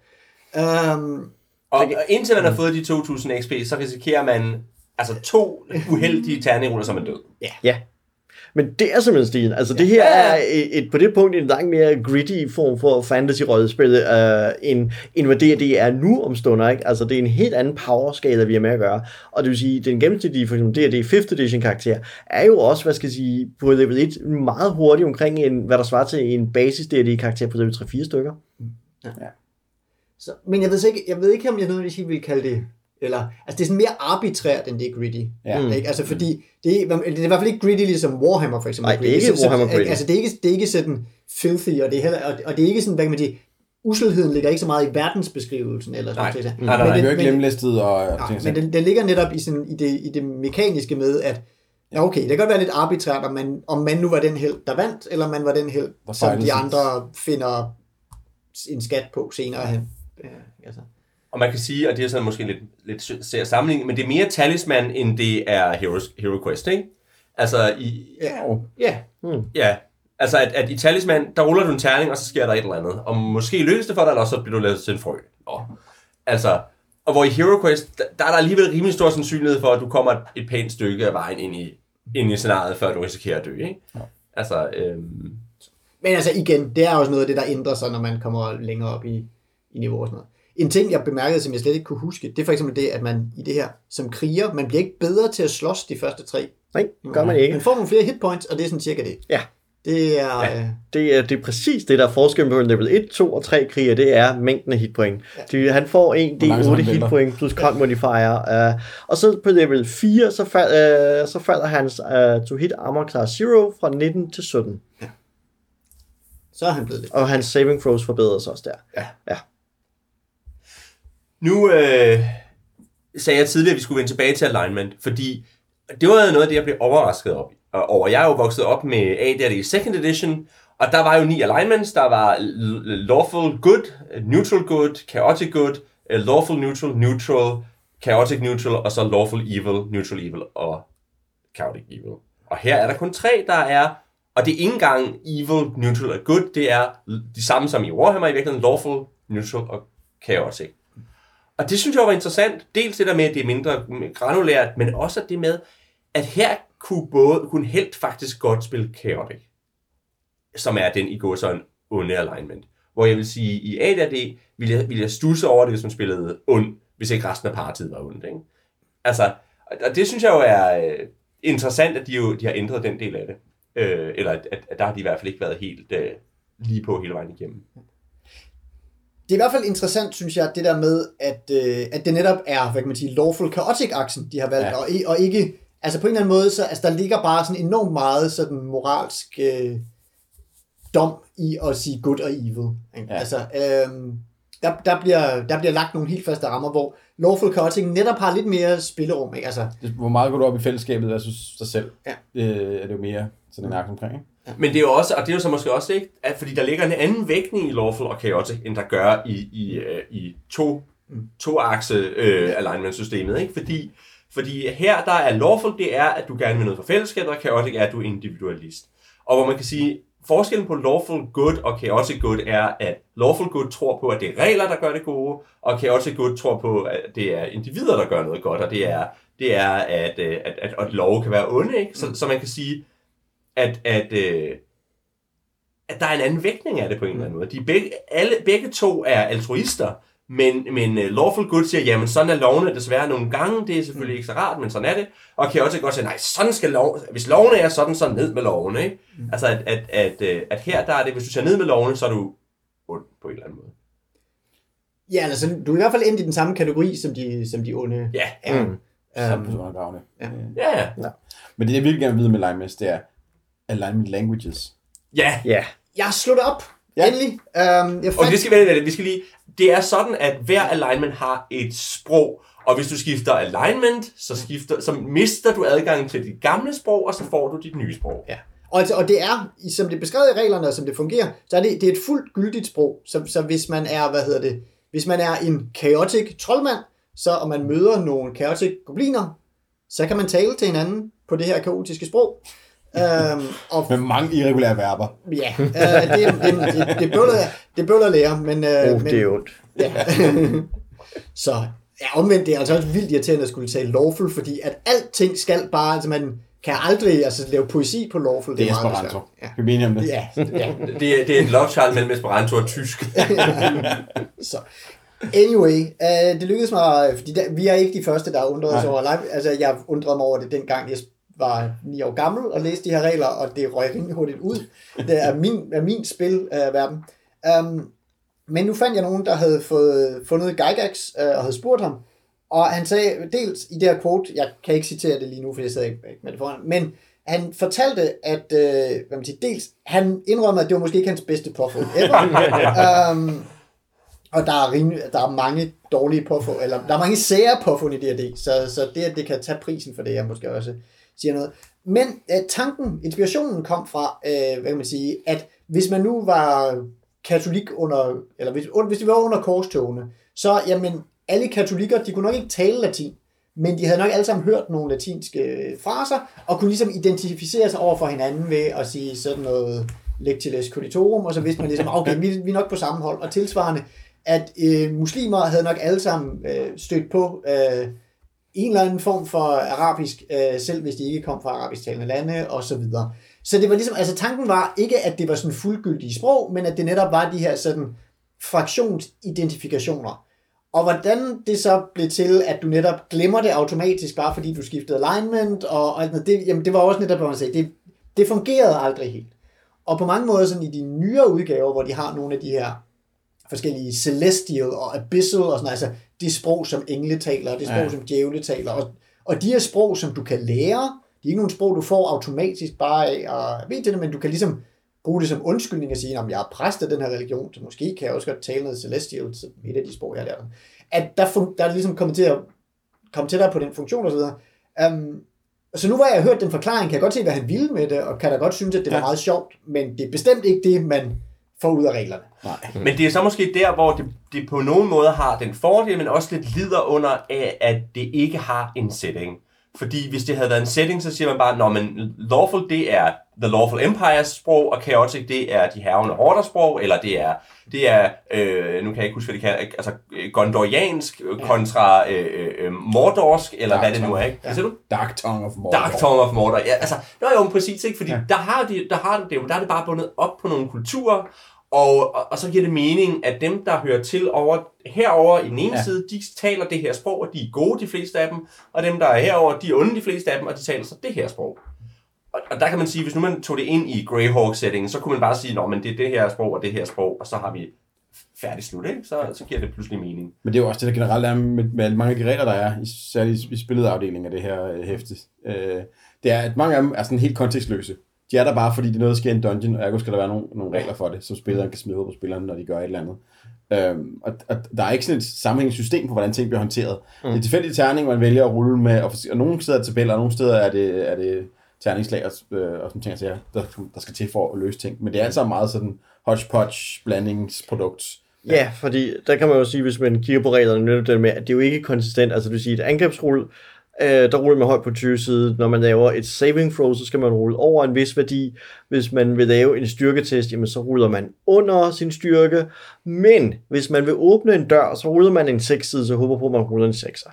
S2: Um,
S1: Og, og indtil man har fået de 2.000 XP, så risikerer man altså to uheldige terningroller, som er død.
S3: Ja. Men det er simpelthen stilen. Altså, det her er et, et, på det punkt en langt mere gritty form for fantasy-rollespil, øh, end, end hvad det er nu om stunder, ikke? Altså, det er en helt anden power-skala, vi har med at gøre. Og det vil sige, den gennemsnitlige, for eksempel D&D 5th edition karakter, er jo også, hvad skal jeg sige, på level 1 meget hurtigt omkring, en, hvad der svarer til en basis D&D karakter på level 3-4 stykker.
S2: Så, men jeg ved, ikke, jeg ved ikke, om jeg nødvendigvis vil kalde det, eller, altså det er sådan mere arbitrært, end det er gritty.
S4: Ja.
S2: Mm. Ikke? Altså fordi, det er, det er i hvert fald ikke gritty ligesom Warhammer for eksempel.
S3: Nej, det er ikke
S2: Så- så-
S3: Warhammer gritty.
S2: Altså det er ikke, det er ikke sådan filthy, og det er, heller, og, og det er ikke sådan, hvad kan man sige, uselheden ligger ikke så meget i verdensbeskrivelsen, eller sådan
S1: Nej.
S2: noget.
S1: Nej, nej, nej.
S2: Men
S4: Det er jo
S2: det-
S4: ikke lemlæstet og
S2: Nej,
S4: ting.
S2: men den, den ligger netop i, sådan, i, det, i det mekaniske med, at ja, okay, det kan godt være lidt arbitrært, om man, om man nu var den held, der vandt, eller man var den held, som de andre finder en skat på senere hen. Ja, altså.
S1: Og man kan sige, og det er sådan måske lidt, lidt ser sammenligning, men det er mere talisman, end det er Hero, Hero Quest, ikke? Altså, i,
S2: Ja, ja.
S1: ja, altså at, at i talisman, der ruller du en terning, og så sker der et eller andet. Og måske lykkes det for dig, eller også så bliver du lavet til en frø. Nå. Altså, og hvor i Hero Quest, der, der er der alligevel rimelig stor sandsynlighed for, at du kommer et pænt stykke af vejen ind i, ind i scenariet, før du risikerer at dø, ikke? Altså, øhm,
S2: Men altså igen, det er også noget af det, der ændrer sig, når man kommer længere op i, i niveau og sådan noget. En ting, jeg bemærkede, som jeg slet ikke kunne huske, det er for eksempel det, at man i det her, som kriger, man bliver ikke bedre til at slås de første tre.
S3: Nej, gør man ikke.
S2: Man får nogle flere hitpoints, og det er sådan cirka det.
S3: Ja.
S2: Det er... Ja.
S3: Det er, det er præcis det, der er forskellen på level 1, 2 og 3 kriger, det er mængden af hitpoint. Ja. Han får en
S4: Hvor langsomt
S3: D8
S4: han vælter.
S3: hitpoint plus con modifier, uh, og så på level 4, så, fal, uh, så falder hans uh, to hit armor class 0 fra 19 til 17,
S2: Så er han blevet det.
S3: og hans saving throws forbedres også der.
S2: Ja.
S3: ja.
S1: Nu øh, sagde jeg tidligere, at vi skulle vende tilbage til alignment, fordi det var noget af det, jeg blev overrasket op, øh, over. Jeg er jo vokset op med AD&D Second Edition, og der var jo ni alignments. Der var lawful good, neutral good, chaotic good, øh, lawful neutral, neutral, chaotic neutral, og så lawful evil, neutral evil og chaotic evil. Og her er der kun tre, der er, og det er ikke engang evil, neutral og good, det er de samme som i Warhammer i virkeligheden, lawful, neutral og chaotic. Og det synes jeg var interessant. Dels det der med, at det er mindre granulært, men også det med, at her kunne både kunne helt faktisk godt spille chaotic, som er den i går sådan onde alignment. Hvor jeg vil sige, i A.D.D. ville jeg, ville jeg stusse over det, hvis man spillede ond, hvis ikke resten af partiet var ondt. Ikke? Altså, og det synes jeg jo er øh, interessant, at de, jo, de har ændret den del af det. Øh, eller at, at, at der har de i hvert fald ikke været helt øh, lige på hele vejen igennem.
S2: Det er i hvert fald interessant, synes jeg, det der med, at, øh, at det netop er, hvad kan man sige, lawful chaotic-aksen, de har valgt,
S4: Ja.
S2: og, og ikke, altså på en eller anden måde, så altså, der ligger bare sådan enormt meget sådan moralsk øh, dom i at sige good og evil. Ikke?
S4: Ja.
S2: Altså, øh, der, der, bliver, der bliver lagt nogle helt faste rammer, hvor lawful chaotic netop har lidt mere spillerum. Ikke? Altså,
S4: Hvor meget går du op i fællesskabet versus dig selv?
S2: Ja.
S4: Øh, er det jo mere sådan en akt omkring, ikke?
S1: Men det er jo også, og det er jo så måske også ikke, at fordi der ligger en anden vægtning i Lawful og Chaotic, end der gør i, i, øh, i to, to akse øh, alignment systemet, ikke? Fordi, fordi her der er Lawful, det er, at du gerne vil noget for fællesskabet, og Chaotic er, at du er individualist. Og hvor man kan sige, forskellen på Lawful Good og Chaotic Good er, at Lawful Good tror på, at det er regler, der gør det gode, og Chaotic Good tror på, at det er individer, der gør noget godt, og det er, det er at, øh, at, at, at lov kan være onde, ikke? Så, så man kan sige, at, at, øh, at der er en anden vægtning af det på en eller anden måde. De er begge, alle, begge to er altruister, men, men uh, Lawful Good siger, jamen sådan er lovene desværre nogle gange, det er selvfølgelig ikke så rart, men sådan er det. Og kan også godt sige, nej, sådan skal lov, hvis lovene er sådan, så ned med lovene. Ikke? Mm. Altså at, at, at, øh, at her, der er det, hvis du ser ned med lovene, så er du ond på en eller anden måde.
S2: ja, altså, du er i hvert fald endt i den samme kategori, som de, som de onde
S1: Ja,
S2: er.
S3: Mm.
S4: Samfundsundergravende.
S2: ja.
S1: ja, ja.
S4: Men det, jeg virkelig gerne vil vide med alignments, det er alignment languages.
S1: Ja,
S3: Ja,
S2: Jeg det op, Ja. Endelig. Um, jeg
S1: Og
S2: fandt,
S1: det skal være, vi skal lige, det er sådan, at hver alignment har et sprog, og hvis du skifter alignment, så, skifter, så mister du adgang til dit gamle sprog, og så får du dit nye sprog.
S2: Ja. Og, altså, og det er, som det er beskrevet i reglerne, og som det fungerer, så er det, det er et fuldt gyldigt sprog. Så, så hvis man er, hvad hedder det, hvis man er en chaotic troldmand, så og man møder nogle chaotic gobliner, så kan man tale til hinanden på det her kaotiske sprog. Øhm, og
S4: Med mange irregulære verber.
S2: ja, øh, det, det, det, det, bøvler, det bøvler at lære, men, øh,
S3: Oh,
S2: men
S3: det er ondt.
S2: Ja. så ja, omvendt, det er altså også vildt irriterende at skulle tale lawful, fordi at alting skal bare, altså man kan aldrig altså, lave poesi på lawful.
S4: Det er
S2: meget
S4: Esperanto.
S2: svært.
S4: Vi er enige om det.
S2: Ja, ja, ja.
S1: Det, er- det er et love child mellem Esperanto og tysk.
S2: Så. Anyway, øh, det lykkedes mig, fordi der, vi er ikke de første, der har undret
S4: Nej.
S2: over live. Altså, jeg undrede mig over det dengang, jeg var 9 år gammel og læste de her regler, og det røg rimelig hurtigt ud. Det er min, er min spilverden. Um, men nu fandt jeg nogen, der havde fået, fundet Gygax øh, og havde spurgt ham, og han sagde dels i det her quote, jeg kan ikke citere det lige nu, for jeg sidder ikke med det foran, men han fortalte, at øh, hvad man siger, dels, han indrømmede, at det var måske ikke hans bedste påfund ever. um, og der er, rimelig, der er mange dårlige påfund, eller der er mange sære påfund i D&D, så, så det, at det kan tage prisen for det, jeg måske også siger noget. Men øh, tanken, inspirationen kom fra, øh, hvad kan man sige, at hvis man nu var katolik under, eller hvis, hvis de var under korstogene, så jamen, alle katolikker, de kunne nok ikke tale latin, men de havde nok alle sammen hørt nogle latinske øh, fraser, og kunne ligesom identificere sig over for hinanden ved at sige sådan noget lectiles coditorum, og så vidste man ligesom, okay, vi, vi er nok på samme hold, og tilsvarende, at øh, muslimer havde nok alle sammen øh, stødt på øh, en eller anden form for arabisk, øh, selv hvis de ikke kom fra arabisk talende lande, og så videre. Så det var ligesom, altså tanken var ikke, at det var sådan fuldgyldige sprog, men at det netop var de her sådan fraktionsidentifikationer. Og hvordan det så blev til, at du netop glemmer det automatisk, bare fordi du skiftede alignment, og, og det, jamen det var også netop, hvad man sagde, det, det fungerede aldrig helt. Og på mange måder sådan i de nyere udgaver, hvor de har nogle af de her forskellige celestial og abyssal og sådan altså det sprog, som engle taler, og det sprog,
S4: Ja.
S2: som djævle taler, og, og de her sprog, som du kan lære, de er ikke nogle sprog, du får automatisk bare af at vide det, men du kan ligesom bruge det som undskyldning og sige, at jeg er præst af den her religion, så måske kan jeg også godt tale noget celestial, så et af de sprog, jeg har lært. At der, fun- der er ligesom kommet til at komme tættere på den funktion og så videre. Um, så nu hvor jeg har hørt den forklaring, kan jeg godt se, hvad han ville med det, og kan da godt synes, at det var
S4: Ja.
S2: meget sjovt, men det er bestemt ikke det, man får ud af reglerne.
S4: Nej.
S1: Men det er så måske der, hvor det, det på nogen måde har den fordel, men også lidt lider under, af, at det ikke har en setting. Fordi hvis det havde været en setting, så siger man bare, Nå, men lawful, det er The Lawful Empires sprog, og chaotic, det er de hervende horder sprog, eller det er, det er øh, nu kan jeg ikke huske, hvad de kalder, altså øh, gondoriansk øh, kontra øh, øh, mordorsk, eller
S4: Dark
S1: hvad det nu er, ikke? Hvad siger du?
S4: Dark Tongue of Mordor.
S1: Dark Tongue of Mordor. Ja, altså, det er jo præcis, ikke? Fordi ja.
S4: Ja.
S1: der har de, der har det, der er det bare bundet op på nogle kulturer, og, og, og så giver det mening, at dem, der hører til over, herover i den ene ja. Side, de taler det her sprog, og de er gode, de fleste af dem, og dem, der er herover, de er onde, de fleste af dem, og de taler så det her sprog. Og, og der kan man sige, hvis nu man tog det ind i Greyhawk-settingen, så kunne man bare sige, at det er det her sprog og det her sprog, og så har vi færdig slut, ikke? Så, så giver det pludselig mening.
S4: Men det er jo også det, der generelt er med, med mange af de regler, der er, særligt i spillet afdelingen af det her øh, hæfte. Øh, det er, at mange af dem er sådan helt kontekstløse. De er der bare, fordi det er noget, der sker i en dungeon, og ergo skal der være nogle, nogle regler for det, som spilleren kan smide ud på spilleren, når de gør et eller andet. Øhm, og, og, der er ikke sådan et sammenhængende system på, hvordan ting bliver håndteret. Mm. Det er tilfældige terning, man vælger at rulle med, og, og nogle steder er det tabeller, og nogle steder er det, er det terningslag og, øh, og sådan ting, siger, der, der skal til for at løse ting. Men det er altså meget sådan hodgepodge blandingsprodukt.
S3: Ja, fordi der kan man jo sige, hvis man kigger på reglerne, netop det med, at det er jo ikke konsistent. Altså det vil sige, et angrebsrulle, øh, der ruller man højt på 20 side. Når man laver et saving throw, så skal man rulle over en vis værdi. Hvis man vil lave en styrketest, jamen så ruller man under sin styrke. Men hvis man vil åbne en dør, så ruller man en 6 side, så håber på, at man ruller en 6'er.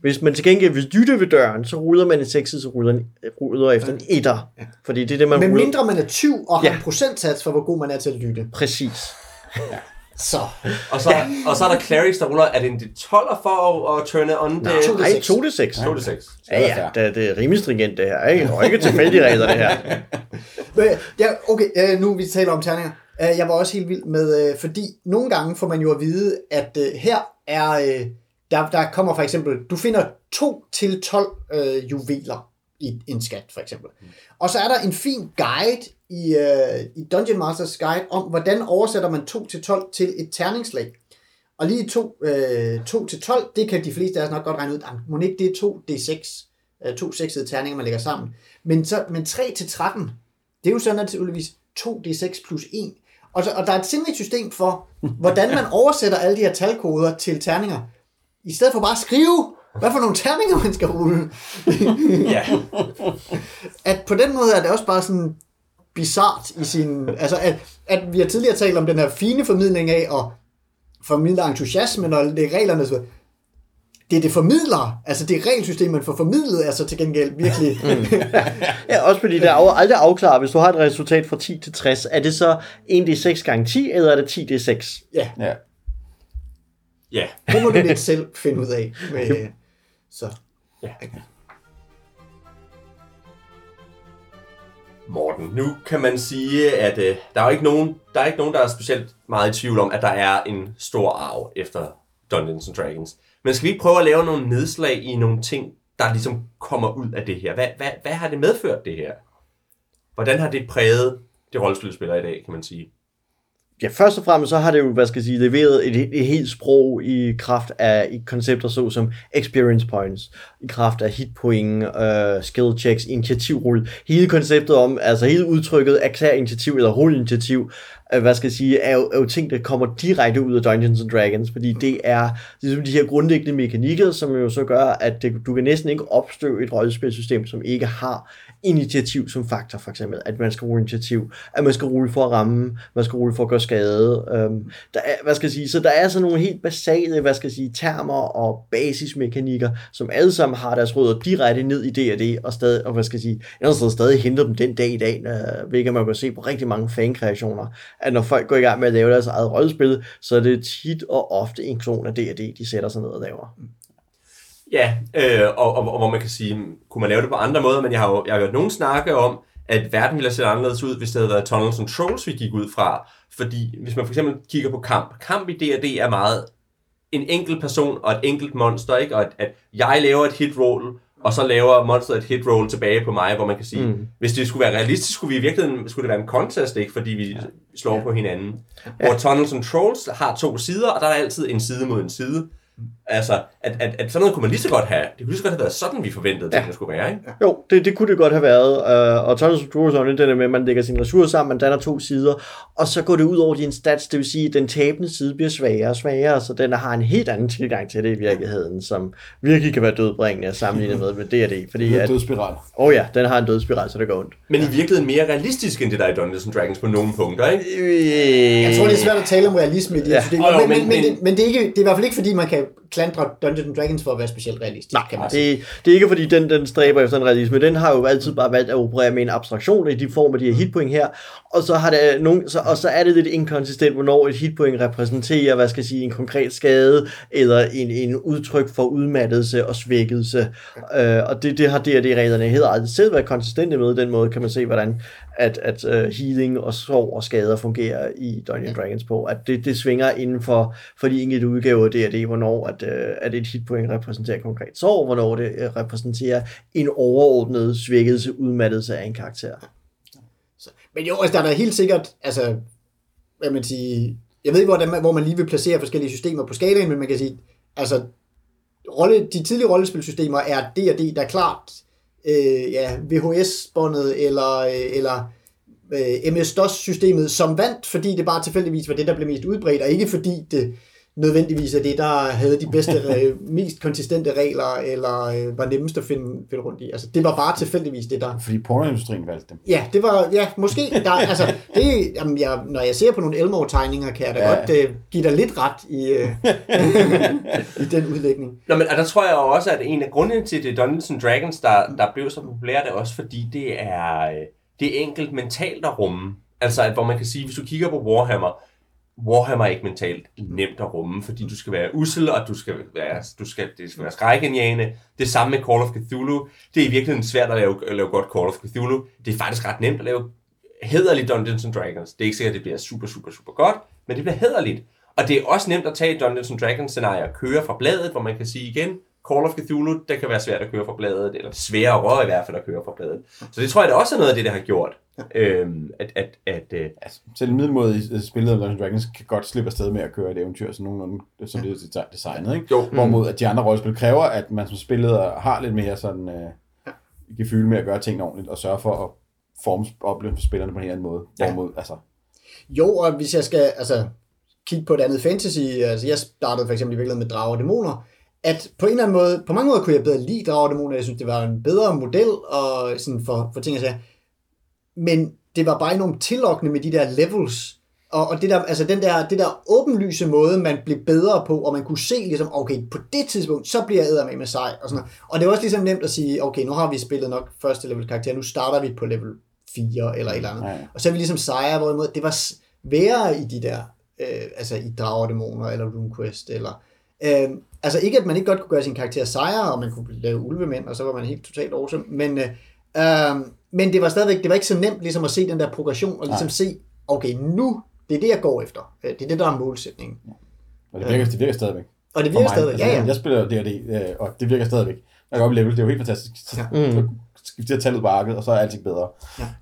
S3: Hvis man til gengæld vil lytte ved døren, så ruller man en 6 side, så ruller, en, ruller efter en 1'er. Fordi det er det, man
S2: Men
S3: ruller.
S2: mindre man er 20 og har
S3: Ja.
S2: en procentsats for, hvor god man er til at lytte.
S3: Præcis.
S2: Så,
S1: Og så, og så er der clerics, der ruller, er det en D12'er for at, at turne on det?
S2: to
S3: Nej,
S2: seks.
S3: 2 til 6.
S1: 2 til 6.
S3: Ja, ja, det, det er rimelig stringent det her, ikke? Og ikke tilfældige regler, det her.
S2: Øh, ja, okay, øh, nu vi taler om terninger. Øh, Jeg var også helt vild med, øh, fordi nogle gange får man jo at vide, at her er, der, der kommer for eksempel, du finder 2 til 12 øh, juveler i en skat, for eksempel. Og så er der en fin guide i, øh, i Dungeon Masters Guide om, hvordan oversætter man 2 til 12 til et terningslag. Og lige 2, øh, 2 til 12, det kan de fleste af os nok godt regne ud. Ah, Må ikke det er 2 D6, øh, to seksede terninger, man lægger sammen. Men, så, men 3 til 13, det er jo så naturligvis 2 D6 plus 1. Og, så, og der er et simpelt system for, hvordan man oversætter alle de her talkoder til terninger. I stedet for bare at skrive, hvad for nogle terninger man skal rulle.
S1: Ja.
S2: at på den måde er det også bare sådan bizart i sin... Altså, at, at vi har tidligere talt om den her fine formidling af at formidle entusiasme, når det er reglerne, så det er det formidler, altså det regelsystem, man får formidlet, er så til gengæld virkelig...
S3: Ja, også fordi det er aldrig afklaret, hvis du har et resultat fra 10 til 60, er det så 1d6 gange 10, eller er det 10d6?
S2: ja,
S4: Ja.
S1: Ja.
S2: det må du lidt selv finde ud af. Med, så.
S1: ja. Morten, nu kan man sige, at øh, der er ikke nogen, der er ikke nogen, der er specielt meget i tvivl om, at der er en stor arv efter Dungeons and Dragons. Men skal vi ikke prøve at lave nogle nedslag i nogle ting, der ligesom kommer ud af det her? Hvad, hvad, hvad har det medført, det her? Hvordan har det præget det rollespilspiller i dag, kan man sige?
S3: Ja, først og fremmest så har det jo, hvad skal jeg sige, leveret et, et helt sprog i kraft af i koncepter såsom experience points, i kraft af hitpoint, øh, skill checks, initiativrulle. Hele konceptet om, altså hele udtrykket erklær initiativ eller rulle initiativ, øh, hvad skal jeg sige, er jo, er jo ting, der kommer direkte ud af Dungeons and Dragons, fordi det er ligesom de her grundlæggende mekanikker, som jo så gør, at det, du kan næsten ikke opstøve et rollespilsystem, som ikke har initiativ som faktor, for eksempel, at man skal rulle initiativ, at man skal rulle for at ramme, man skal rulle for at gøre skade. Øhm, der er, hvad skal jeg sige, så der er sådan nogle helt basale, hvad skal jeg sige, termer og basismekanikker, som alle sammen har deres rødder direkte ned i D&D, og, stadig, og hvad skal jeg sige, jeg stadig henter dem den dag i dag, øh, hvilket man kan se på rigtig mange fankreationer, at når folk går i gang med at lave deres eget rollespil, så er det tit og ofte en klon af D&D, de sætter sig ned og laver. Mm.
S1: Ja, øh, og, og, og hvor man kan sige, kunne man lave det på andre måder, men jeg har jo jeg har hørt nogen snakke om, at verden ville have set anderledes ud, hvis det havde været Tunnels and Trolls, vi gik ud fra. Fordi hvis man for eksempel kigger på kamp, kamp i D&D er meget en enkelt person og et enkelt monster, ikke? Og at, at jeg laver et hit roll, og så laver monsteret et hit roll tilbage på mig, hvor man kan sige, mm. hvis det skulle være realistisk, skulle vi i virkeligheden skulle det være en contest, ikke? Fordi vi ja. slår ja. på hinanden. Ja. Hvor Tunnels and Trolls har to sider, og der er altid en side mod en side. Altså, at, at, at sådan noget kunne man lige så godt have. Det kunne lige så godt have været sådan, vi forventede, ja. det skulle være, ikke?
S3: Jo, det, det kunne det godt have været. Uh, og Tunnels of True er det der med, at man lægger sine ressourcer sammen, man danner to sider, og så går det ud over din stats, det vil sige, at den tabende side bliver svagere og svagere, så den har en helt anden tilgang til det i virkeligheden, som virkelig kan være dødbringende at sammenligne med med D&D. Fordi
S4: Det er
S3: at,
S4: en dødspiral.
S3: åh oh ja, den har en dødspiral, så det går ondt.
S1: Men i virkeligheden mere realistisk, end det der er i Dungeons and Dragons på nogle punkter, ikke?
S2: Jeg tror, det er svært at tale om realisme i det
S3: Ja.
S2: system.
S1: Jo, jo,
S2: men, men,
S1: men-
S2: men,
S1: men-
S2: men, men, det er ikke, det er i hvert fald ikke, fordi man kan klandre Dungeons Dragons for at være specielt realistisk,
S3: Nej,
S2: kan man sige.
S3: det, det er ikke fordi, den, den stræber efter en realisme. Den har jo altid bare valgt at operere med en abstraktion i de form af de her hitpoint her. Og så, har det nogen, så, og så er det lidt inkonsistent, hvornår et hitpoint repræsenterer, hvad skal jeg sige, en konkret skade, eller en, en udtryk for udmattelse og svækkelse. Øh, og det, det har D&D-reglerne heller aldrig selv været konsistente med. Den måde kan man se, hvordan at, at uh, healing og sorg og skader fungerer i Dungeons Dragons på. At det, det svinger inden for, for de enkelte udgaver af D&D, hvornår at, uh, at et hitpoint repræsenterer konkret sorg, hvornår det uh, repræsenterer en overordnet svækkelse, udmattelse af en karakter.
S2: Så, men jo, altså, der er da helt sikkert, altså, hvad man sige, jeg ved ikke, hvordan man, hvor man lige vil placere forskellige systemer på skalaen, men man kan sige, altså, rolle, de tidlige rollespilsystemer er D&D, der er klart, øh, ja, VHS-båndet, eller, øh, eller øh, MS-DOS-systemet, som vandt, fordi det bare tilfældigvis var det, der blev mest udbredt, og ikke fordi det nødvendigvis er det, der havde de bedste, mest konsistente regler, eller øh, var nemmest at finde, finde rundt i. Altså, det var bare tilfældigvis det, der
S4: Fordi pornoindustrien valgte dem.
S2: Ja, det var, ja, måske. Der, altså, det, jamen, jeg, når jeg ser på nogle Elmore-tegninger, kan jeg da
S4: Ja.
S2: godt uh, give dig lidt ret i, uh, i den udlægning.
S1: Nå, men og der tror jeg også, at en af grundene til det Dungeons and Dragons, der, der blev så populært, er også fordi det er, det er enkelt mentalt at rumme. Altså, at, hvor man kan sige, hvis du kigger på Warhammer, Warhammer er ikke mentalt nemt at rumme, fordi du skal være usel, og du skal være, du skal, det skal være skrækindjagende. Det samme med Call of Cthulhu. Det er i virkeligheden svært at lave, at lave godt Call of Cthulhu. Det er faktisk ret nemt at lave hederligt Dungeons and Dragons. Det er ikke sikkert, at det bliver super, super, super godt, men det bliver hederligt. Og det er også nemt at tage Dungeons and Dragons scenarie og køre fra bladet, hvor man kan sige igen, Call of Cthulhu, det kan være svært at køre fra bladet, eller sværere i hvert fald at køre fra bladet. Så det tror jeg da også er noget af det, der har gjort, øhm, at, at, at øh,
S4: Altså, selv en middelmåde spillet af Dungeons Dragons kan godt slippe afsted med at køre et eventyr, sådan nogenlunde, som det er designet, ikke?
S1: Jo.
S4: Hvorimod at de andre rollespil kræver, at man som spilleder har lidt mere sådan, øh, gefyld med at gøre tingene ordentligt, og sørge for at forme oplevelsen for spillerne på en eller anden måde.
S1: Ja.
S4: Hvorimod, altså,
S2: Jo, og hvis jeg skal altså, kigge på et andet fantasy, altså jeg startede for eksempel i virkeligheden med drager og dæmoner, at på en eller anden måde, på mange måder kunne jeg bedre lide drager og dæmoner, jeg synes, det var en bedre model og sådan for, for ting at sige. Men det var bare enormt tillokkende med de der levels, og, og det der, altså den der, det der åbenlyse måde, man blev bedre på, og man kunne se ligesom, okay, på det tidspunkt, så bliver jeg med med sej, og sådan noget. Og det var også ligesom nemt at sige, okay, nu har vi spillet nok første level karakter, nu starter vi på level 4 eller et eller andet.
S4: Ja.
S2: Og så er vi ligesom sejre, hvorimod det var sværere i de der, øh, altså i Drager og Dæmoner, eller RuneQuest, eller... Øh, altså ikke, at man ikke godt kunne gøre sin karakter sejre, og man kunne lave ulvemænd, og så var man helt totalt awesome, men, øh, øh, men det var stadigvæk, det var ikke så nemt ligesom at se den der progression, og ligesom
S4: Nej.
S2: se, okay, nu, det er det, jeg går efter. Øh, Det er det, der er målsætningen.
S4: og det virker, det virker stadigvæk.
S2: Og det virker stadigvæk, ja,
S4: Altså,
S2: ja.
S4: Jeg spiller D&D, øh, og det virker stadigvæk. Jeg går op i level, det er jo helt fantastisk. Så,
S3: Mm.
S4: så skifter jeg tallet på arket, og så er alting bedre.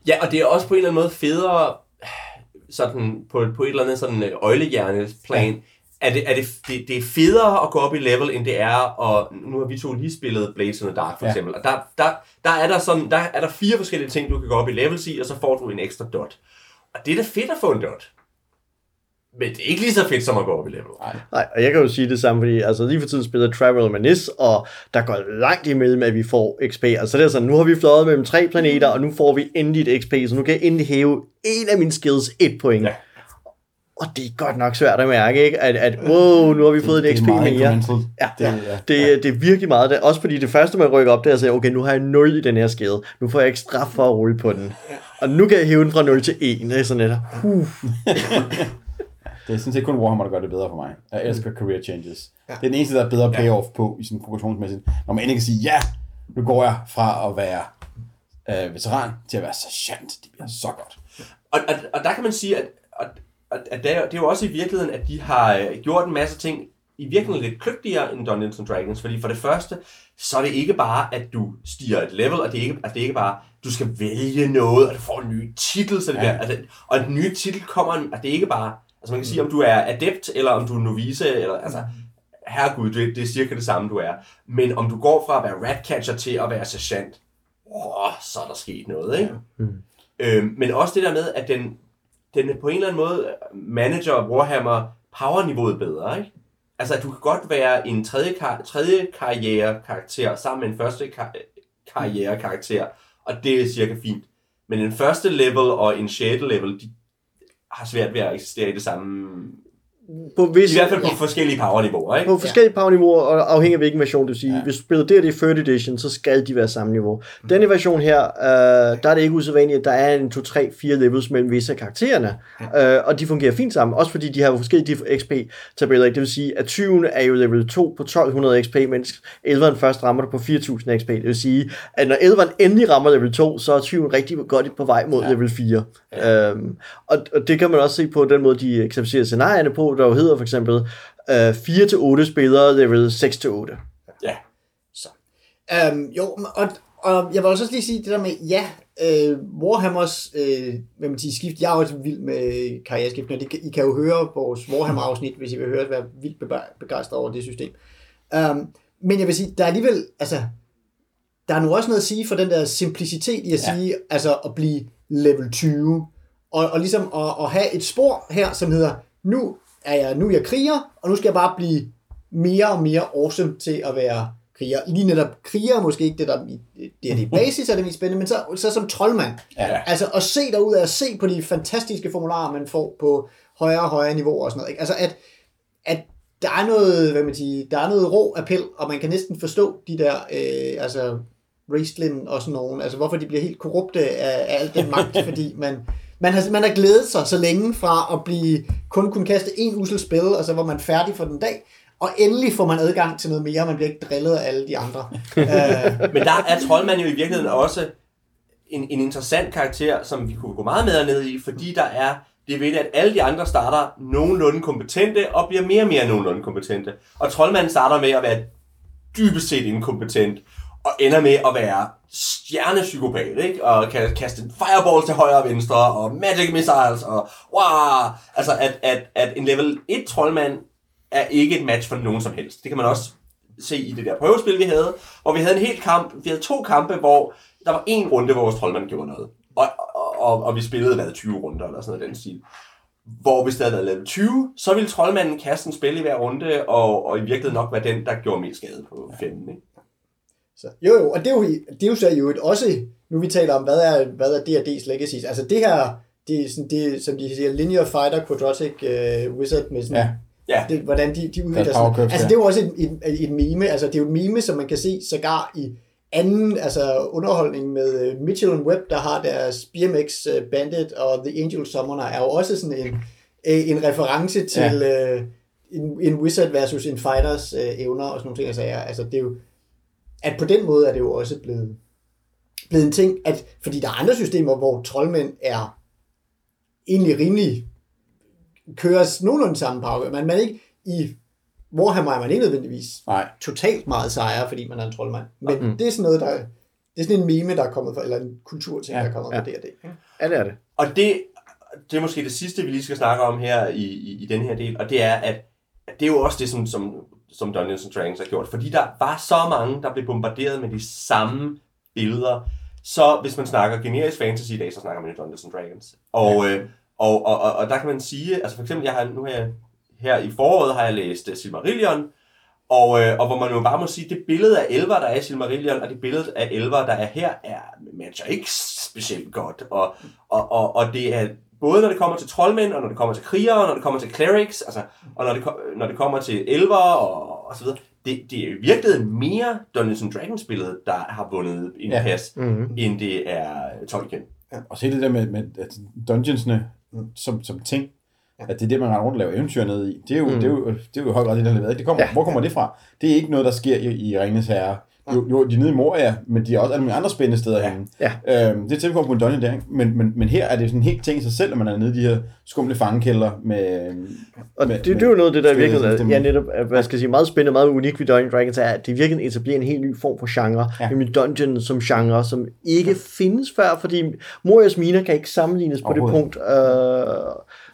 S1: Ja, og det er også på en eller anden måde federe, sådan på, på et eller andet sådan øh, øjlehjernesplan, ja. Er, det, er det, det, det er federe at gå op i level, end det er, og nu har vi to lige spillet Blades in the Dark for
S4: Ja.
S1: eksempel, og der, der, der, er der, sådan, der er der fire forskellige ting, du kan gå op i levels i, og så får du en ekstra dot. Og det er da fedt at få en dot. Men det er ikke lige så fedt som at gå op i level.
S3: Nej, og jeg kan jo sige det samme, fordi altså, lige for tiden spiller Travel med Nis, og der går langt imellem, at vi får XP. Altså det er sådan, nu har vi fløjet mellem tre planeter, og nu får vi endelig et XP, så nu kan jeg endelig hæve en af mine skills et point.
S1: Ja.
S3: Og det er godt nok svært at mærke, ikke? At, at wow, nu har vi fået
S4: det,
S3: et XP
S4: det er meget
S3: mere. Ja,
S4: Det, ja.
S3: Det, det er virkelig meget det. Også fordi det første, man rykker op, det er at sige, okay, nu har jeg 0 i den her skade. Nu får jeg ikke straf for at rulle på den. Og nu kan jeg hæve den fra 0 til 1. Det er sådan lidt, uh,
S4: Det er sådan set kun Warhammer, der gør det bedre for mig. Jeg elsker career changes.
S2: Ja.
S4: Det er den eneste, der er bedre payoff på i sin progressionsmæssigt. Når man endelig kan sige, ja, nu går jeg fra at være øh, veteran til at være sergeant. Det bliver så godt.
S1: Og, og, og der kan man sige, at, at, at, det, er, det er jo også i virkeligheden, at de har øh, gjort en masse ting i virkeligheden lidt kløgtigere end Dungeons and Dragons, fordi for det første, så er det ikke bare, at du stiger et level, og det er ikke, altså det er ikke bare, du skal vælge noget, og du får en ny titel, så det
S4: Ja.
S1: bliver, altså, og en ny titel kommer, og det er ikke bare, altså man kan sige, om du er adept, eller om du er novice, eller altså, herregud, det, det er cirka det samme, du er. Men om du går fra at være ratcatcher til at være sergeant, åh, så er der sket noget, ikke? Øhm, men også det der med, at den, den på en eller anden måde øh, manager Warhammer powerniveauet bedre, ikke? Altså, at du kan godt være en tredje, kar- tredje karriere karakter sammen med en første kar- karriere karakter, og det er cirka fint. Men en første level og en sjette level, de har svært ved at eksistere i det samme
S3: på vis,
S1: I hvert fald på forskellige powerniveauer, ikke?
S3: på forskellige powerniveauer, og afhængig af hvilken version du siger. Ja.
S4: Ja.
S3: Hvis du spiller det, det er 3rd edition, så skal de være samme niveau. Denne version her, øh, der er det ikke usædvanligt, at der er en 2, 3, 4 levels mellem visse af karaktererne, øh, og de fungerer fint sammen, også fordi de har forskellige XP-tabeller. Det vil sige, at 20 er jo level 2 på 1200 XP, mens 11'eren først rammer det på 4000 XP. Det vil sige, at når 11'eren endelig rammer level 2, så er 20 rigtig godt på vej mod ja. level 4. Ja. Øhm, og, og det kan man også se på den måde, de eksemplificerer scenarierne på, der jo hedder for eksempel øh, 4-8 spillere, level 6-8.
S1: Ja.
S2: Så. Øhm, jo, og, og jeg vil også lige sige det der med, ja, øh, Warhammers, øh, hvad man siger, skift, jeg er også vild med karriereskift, og det, I kan jo høre vores Warhammer-afsnit, hvis I vil høre, være vildt begejstret over det system. Um, men jeg vil sige, der er alligevel, altså, der er nu også noget at sige for den der simplicitet i at
S4: Ja.
S2: sige, altså at blive level 20, og, og ligesom at, at have et spor her, som hedder, nu er jeg, nu er jeg kriger, og nu skal jeg bare blive mere og mere awesome til at være kriger. Lige netop kriger er måske ikke det, der det er det basis er det mest spændende, men så, så som troldmand.
S4: Ja.
S2: Altså at se derud af at se på de fantastiske formularer, man får på højere og højere niveauer og sådan noget. Ikke? Altså at, at der er noget, hvad man siger, der er noget rå appel, og man kan næsten forstå de der, øh, altså Raistlin og sådan nogen, altså hvorfor de bliver helt korrupte af, af al den magt, fordi man, man har, man har glædet sig så længe fra at blive, kun kunne kaste en usel spil, og så var man færdig for den dag, og endelig får man adgang til noget mere, og man bliver ikke drillet af alle de andre. øh,
S1: Men der er Troldmand jo i virkeligheden også en, en interessant karakter, som vi kunne gå meget mere ned i, fordi der er det ved, at alle de andre starter nogenlunde kompetente, og bliver mere og mere nogenlunde kompetente. Og Troldmanden starter med at være dybest set inkompetent, og ender med at være stjernepsykopat, ikke? Og kan kaste en fireball til højre og venstre, og magic missiles, og wow! Altså, at, at, at en level 1 troldmand er ikke et match for nogen som helst. Det kan man også se i det der prøvespil, vi havde, hvor vi havde en hel kamp, vi havde to kampe, hvor der var en runde, hvor vores troldmand gjorde noget. Og, og, og, og vi spillede hvad, 20 runder eller sådan noget i den stil. Hvor hvis det havde været level 20, så ville troldmanden kaste en spil i hver runde, og, og i virkeligheden nok være den, der gjorde mest skade på fjenden. Ikke?
S2: Så, jo, jo, og det er jo, det er jo så jo et også, nu vi taler om, hvad er, hvad er D&D's legacies, altså det her, det er sådan, det, som de siger, linear fighter, quadratic uh, wizard, med sådan,
S4: Ja.
S1: Ja,
S2: det, hvordan de, de udvikler sig. Altså
S4: ja.
S2: det er jo også et, et, et meme, altså det er jo et meme, som man kan se sågar i anden altså underholdning med uh, Mitchell and Webb, der har deres BMX uh, Bandit og The Angel Summoner, er jo også sådan en, øh, en reference til ja. uh, en, en wizard versus en fighters uh, evner og sådan nogle ting. Altså, ja, altså det er jo, at på den måde er det jo også blevet, blevet en ting, at, fordi der er andre systemer, hvor troldmænd er egentlig rimelig køres nogenlunde samme power, men man ikke i Warhammer er man ikke nødvendigvis
S4: Nej.
S2: totalt meget sejre, fordi man er en troldmand. Men
S3: Mm.
S2: det er sådan noget, der det er sådan en meme, der er kommet fra, eller en kulturting,
S4: Ja,
S2: der er kommet
S3: ja.
S2: fra D&D. ikke?
S3: Ja, det er det.
S1: Og det, det er måske det sidste, vi lige skal snakke om her i, i, i den her del, og det er, at, at det er jo også det, som, som, som Dungeons and Dragons har gjort, fordi der var så mange, der blev bombarderet med de samme billeder, så hvis man snakker generisk fantasy i dag, så snakker man jo Dungeons and Dragons. Og, ja. øh, og, og, og, og der kan man sige, altså for eksempel, jeg har, nu har jeg, her i foråret har jeg læst uh, Silmarillion, og, øh, og hvor man jo bare må sige, det billede af elver, der er i Silmarillion, og det billede af elver, der er her, er matcher ikke specielt godt. Og, og, og, og det er både når det kommer til troldmænd, og når det kommer til krigere, og når det kommer til clerics, altså, og når det, når det kommer til elver og, og så videre. Det, det er i virkeligheden mere Dungeons and Dragons billedet, der har vundet en
S4: Ja.
S1: ja. pas,
S3: Mm-hmm.
S1: end det er Tolkien.
S4: Og se det der med, med at dungeonsne som, som ting, at det er det, man render rundt og laver eventyr ned i. Det er jo,
S3: Mm.
S4: mm. det er jo, det er jo i høj grad det, der er leveret. Det kommer,
S3: Ja.
S4: ja. Hvor kommer det fra? Det er ikke noget, der sker i, i Ringens Herre. Jo, jo, de er nede i Moria, men de er også alle mulige andre spændende steder ja. henne.
S3: Ja.
S4: Øhm, det er tilkommet på en dungeon der, ikke? Men, men, men her er det sådan en helt ting i sig selv, at man er nede i de her skumle fangekælder med...
S3: Og
S4: med,
S3: det, det er jo noget af det, der virkelig ja, netop, er, hvad skal jeg sige, meget spændende, meget unikt ved Dungeons Dragons, er, at det virkelig etablerer en helt ny form for genre, ja.
S4: Ja.
S3: nemlig dungeon som genre, som ikke findes før, fordi Morias Miner kan ikke sammenlignes på det punkt. Øh,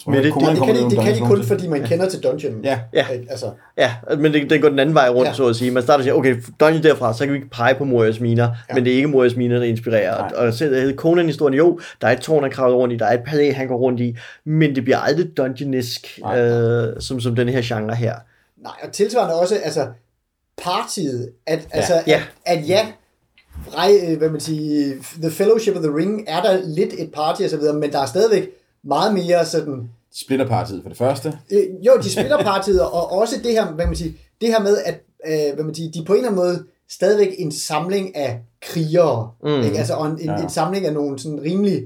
S4: Tror jeg,
S3: det,
S2: Det, det, kan de, det kan de kun, fordi man kender til dungeon.
S4: Ja.
S3: Ja.
S2: Altså,
S3: Ja, men det, den går den anden vej rundt,
S2: Ja.
S3: ja. så at sige. Man starter og siger, okay, dungeon derfra, så kan vi ikke pege på Morias Miner, ja. men det er ikke Morias Miner, der inspirerer.
S4: Nej.
S3: Og, og selv Conan-historien, jo, der er et tårn, han kravler rundt i, der er et palæ, han går rundt i, men det bliver aldrig dungeonisk,
S4: Nej.
S3: øh, som, som den her genre her.
S2: nej, og tilsvarende også, altså, partiet, at, ja. altså,
S3: Ja.
S2: At, at ja, rej, øh, hvad man siger, The Fellowship of the Ring, er der lidt et party og så videre, men der er stadigvæk meget mere sådan,
S4: Splitterpartiet for det første.
S2: Øh, jo, de spiller partiet, og også det her, hvad man siger, det her med, at øh, hvad man siger, de er på en eller anden måde stadigvæk en samling af krigere.
S3: Mm.
S2: Mm. Ikke? Altså, og en, en,
S4: Ja.
S2: en samling af nogle sådan rimelig,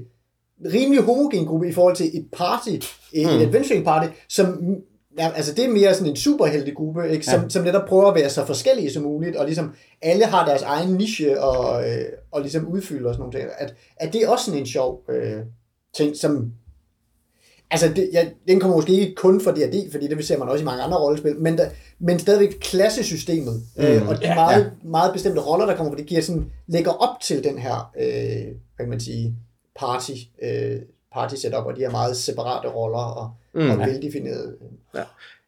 S2: rimelig homogen gruppe i forhold til et party, et,
S3: Mm.
S2: et adventuring party, som ja, altså det er mere sådan en superheltegruppe, ikke? Som,
S4: Ja.
S2: som netop prøver at være så forskellige som muligt, og ligesom alle har deres egen niche og, øh, og ligesom udfylder og sådan nogle ting. At, at det er også sådan en sjov øh, ting, som Altså, det, ja, den kommer måske ikke kun fra D&D, fordi det ser man også i mange andre rollespil, men, der, men stadigvæk klassesystemet, mm, øh, og de
S1: ja,
S2: meget, meget bestemte roller, der kommer fra det, giver sådan, lægger op til den her, øh, hvad kan man sige, party, øh, party setup, og de her meget separate roller og,
S3: Mm.
S2: og veldefinerede.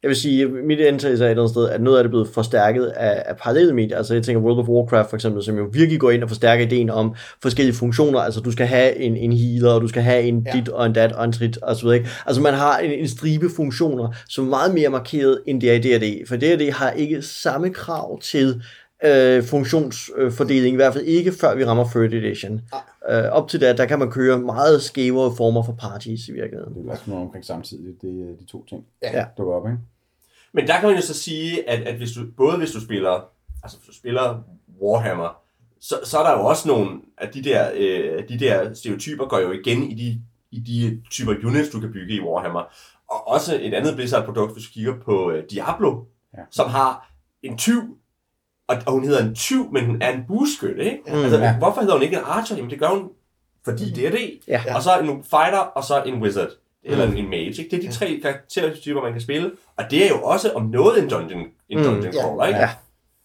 S3: Jeg vil sige, mit antagelse er et eller andet sted, at noget af det er blevet forstærket af, af parallelle medier. Altså jeg tænker World of Warcraft for eksempel, som jo virkelig går ind og forstærker ideen om forskellige funktioner. Altså du skal have en, en healer, og du skal have en
S2: Ja.
S3: dit og en dat og en trit og så videre. Altså man har en, en stribe funktioner, som er meget mere markeret end det er i D&D. For D&D har ikke samme krav til øh, funktionsfordeling, i hvert fald ikke før vi rammer 3rd edition. Øh, op til det, der kan man køre meget skævere former for parties i virkeligheden.
S4: Det er også noget omkring samtidig, det er de to ting,
S2: Ja.
S3: Ja.
S4: dukker op, ikke?
S1: Men der kan man jo så sige, at, at hvis du, både hvis du spiller, altså hvis du spiller Warhammer, så, så er der jo også nogle af de der, øh, de der stereotyper går jo igen i de, i de typer units, du kan bygge i Warhammer. Og også et andet Blizzard-produkt, hvis du kigger på øh, Diablo,
S4: ja.
S1: som har en tyv, og, og hun hedder en tyv, men hun er en bueskytte, ikke?
S3: Mm,
S1: Mm, altså,
S4: ja.
S1: hvorfor hedder hun ikke en archer? Jamen det gør hun, fordi det er det.
S3: Ja.
S1: Og så en fighter, og så en wizard. Eller en mage. Ikke? Det er de tre karaktertyper, man kan spille. Og det er jo også om noget en dungeon, en
S3: Mm.
S1: dungeon
S2: Ja.
S1: crawler, ikke?
S3: Ja.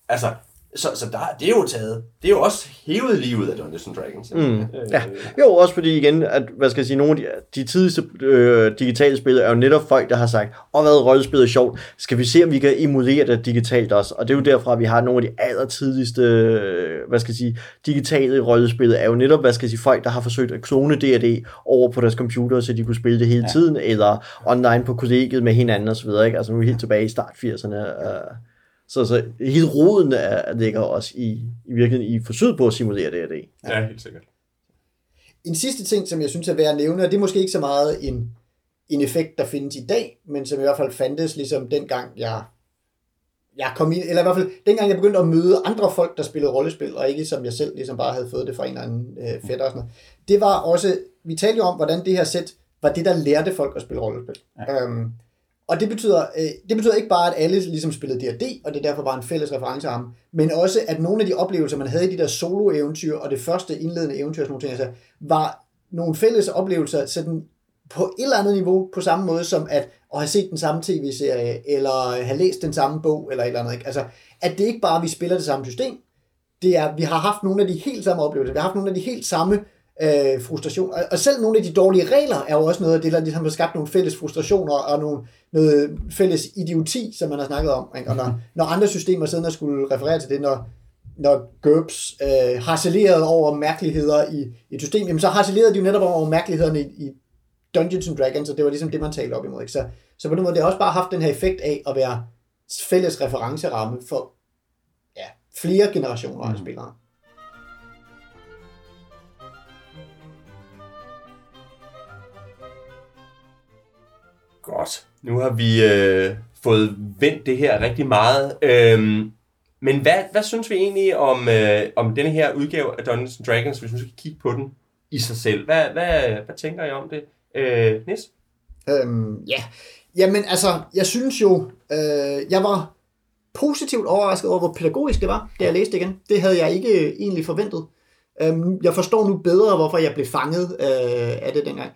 S1: Altså, Så, så der, det er jo taget. Det er jo også hævet lige ud af Dungeons and Dragons.
S3: Mm.
S1: Øh,
S3: Ja. Jo, også fordi igen, at, hvad skal jeg sige, nogle af de, de tidligste øh, digitale spil er jo netop folk, der har sagt, og hvad rollespil er sjovt, skal vi se, om vi kan emulere det digitalt også. Og det er jo derfra, at vi har nogle af de aller tidligste, øh, hvad skal jeg sige, digitale rollespil, er jo netop, hvad skal jeg sige, folk, der har forsøgt at klone D&D over på deres computer, så de kunne spille det hele ja. tiden, eller online på kollegiet med hinanden osv., ikke? Altså nu er vi helt tilbage i start 80'erne. Øh. Så, så hele roden er, ligger også i, i virkeligheden i forsøget på at simulere D&D.
S1: ja, helt sikkert.
S2: En sidste ting, som jeg synes er værd at nævne, og det er måske ikke så meget en, en effekt, der findes i dag, men som i hvert fald fandtes ligesom dengang jeg, jeg kom ind, eller i hvert fald dengang jeg begyndte at møde andre folk, der spillede rollespil, og ikke som jeg selv ligesom bare havde fået det fra en eller anden øh, fætter og sådan noget. Det var også, vi talte jo om, hvordan det her sæt var det, der lærte folk at spille rollespil. Ja. Øhm, og det betyder, øh, det betyder ikke bare, at alle ligesom spillede D&D, og det derfor var en fælles referenceramme, men også, at nogle af de oplevelser, man havde i de der solo-eventyr, og det første indledende eventyr, sådan nogle ting, altså, var nogle fælles oplevelser sådan på et eller andet niveau, på samme måde som at, at have set den samme tv-serie, eller have læst den samme bog, eller et eller andet. Ikke? Altså, at det ikke bare, at vi spiller det samme system, det er, vi har haft nogle af de helt samme oplevelser, vi har haft nogle af de helt samme øh, frustrationer, og, og selv nogle af de dårlige regler er jo også noget af det, der ligesom har skabt nogle fælles frustrationer, og nogle, noget fælles idioti, som man har snakket om. Ikke? Og når, når andre systemer siden har skulle referere til det, når, når GURPS øh, harcelerede over mærkeligheder i, i et system, jamen så harcelerede de jo netop over mærkelighederne i, i Dungeons and Dragons, og det var ligesom det, man talte op imod. Ikke? Så, så på den måde, det har også bare haft den her effekt af at være fælles referenceramme for ja, flere generationer af spillere.
S1: Godt. Nu har vi øh, fået vendt det her rigtig meget. Øhm, men hvad, hvad synes vi egentlig om, øh, om denne her udgave af Dungeons Dragons, hvis vi skal kigge på den i sig selv? Hvad, hvad, hvad tænker I om det? Øh, Nis?
S2: Øhm, ja, jamen altså, jeg synes jo, øh, jeg var positivt overrasket over, hvor pædagogisk det var, da jeg læste igen. Det havde jeg ikke øh, egentlig forventet. Øhm, jeg forstår nu bedre, hvorfor jeg blev fanget øh, af det dengang.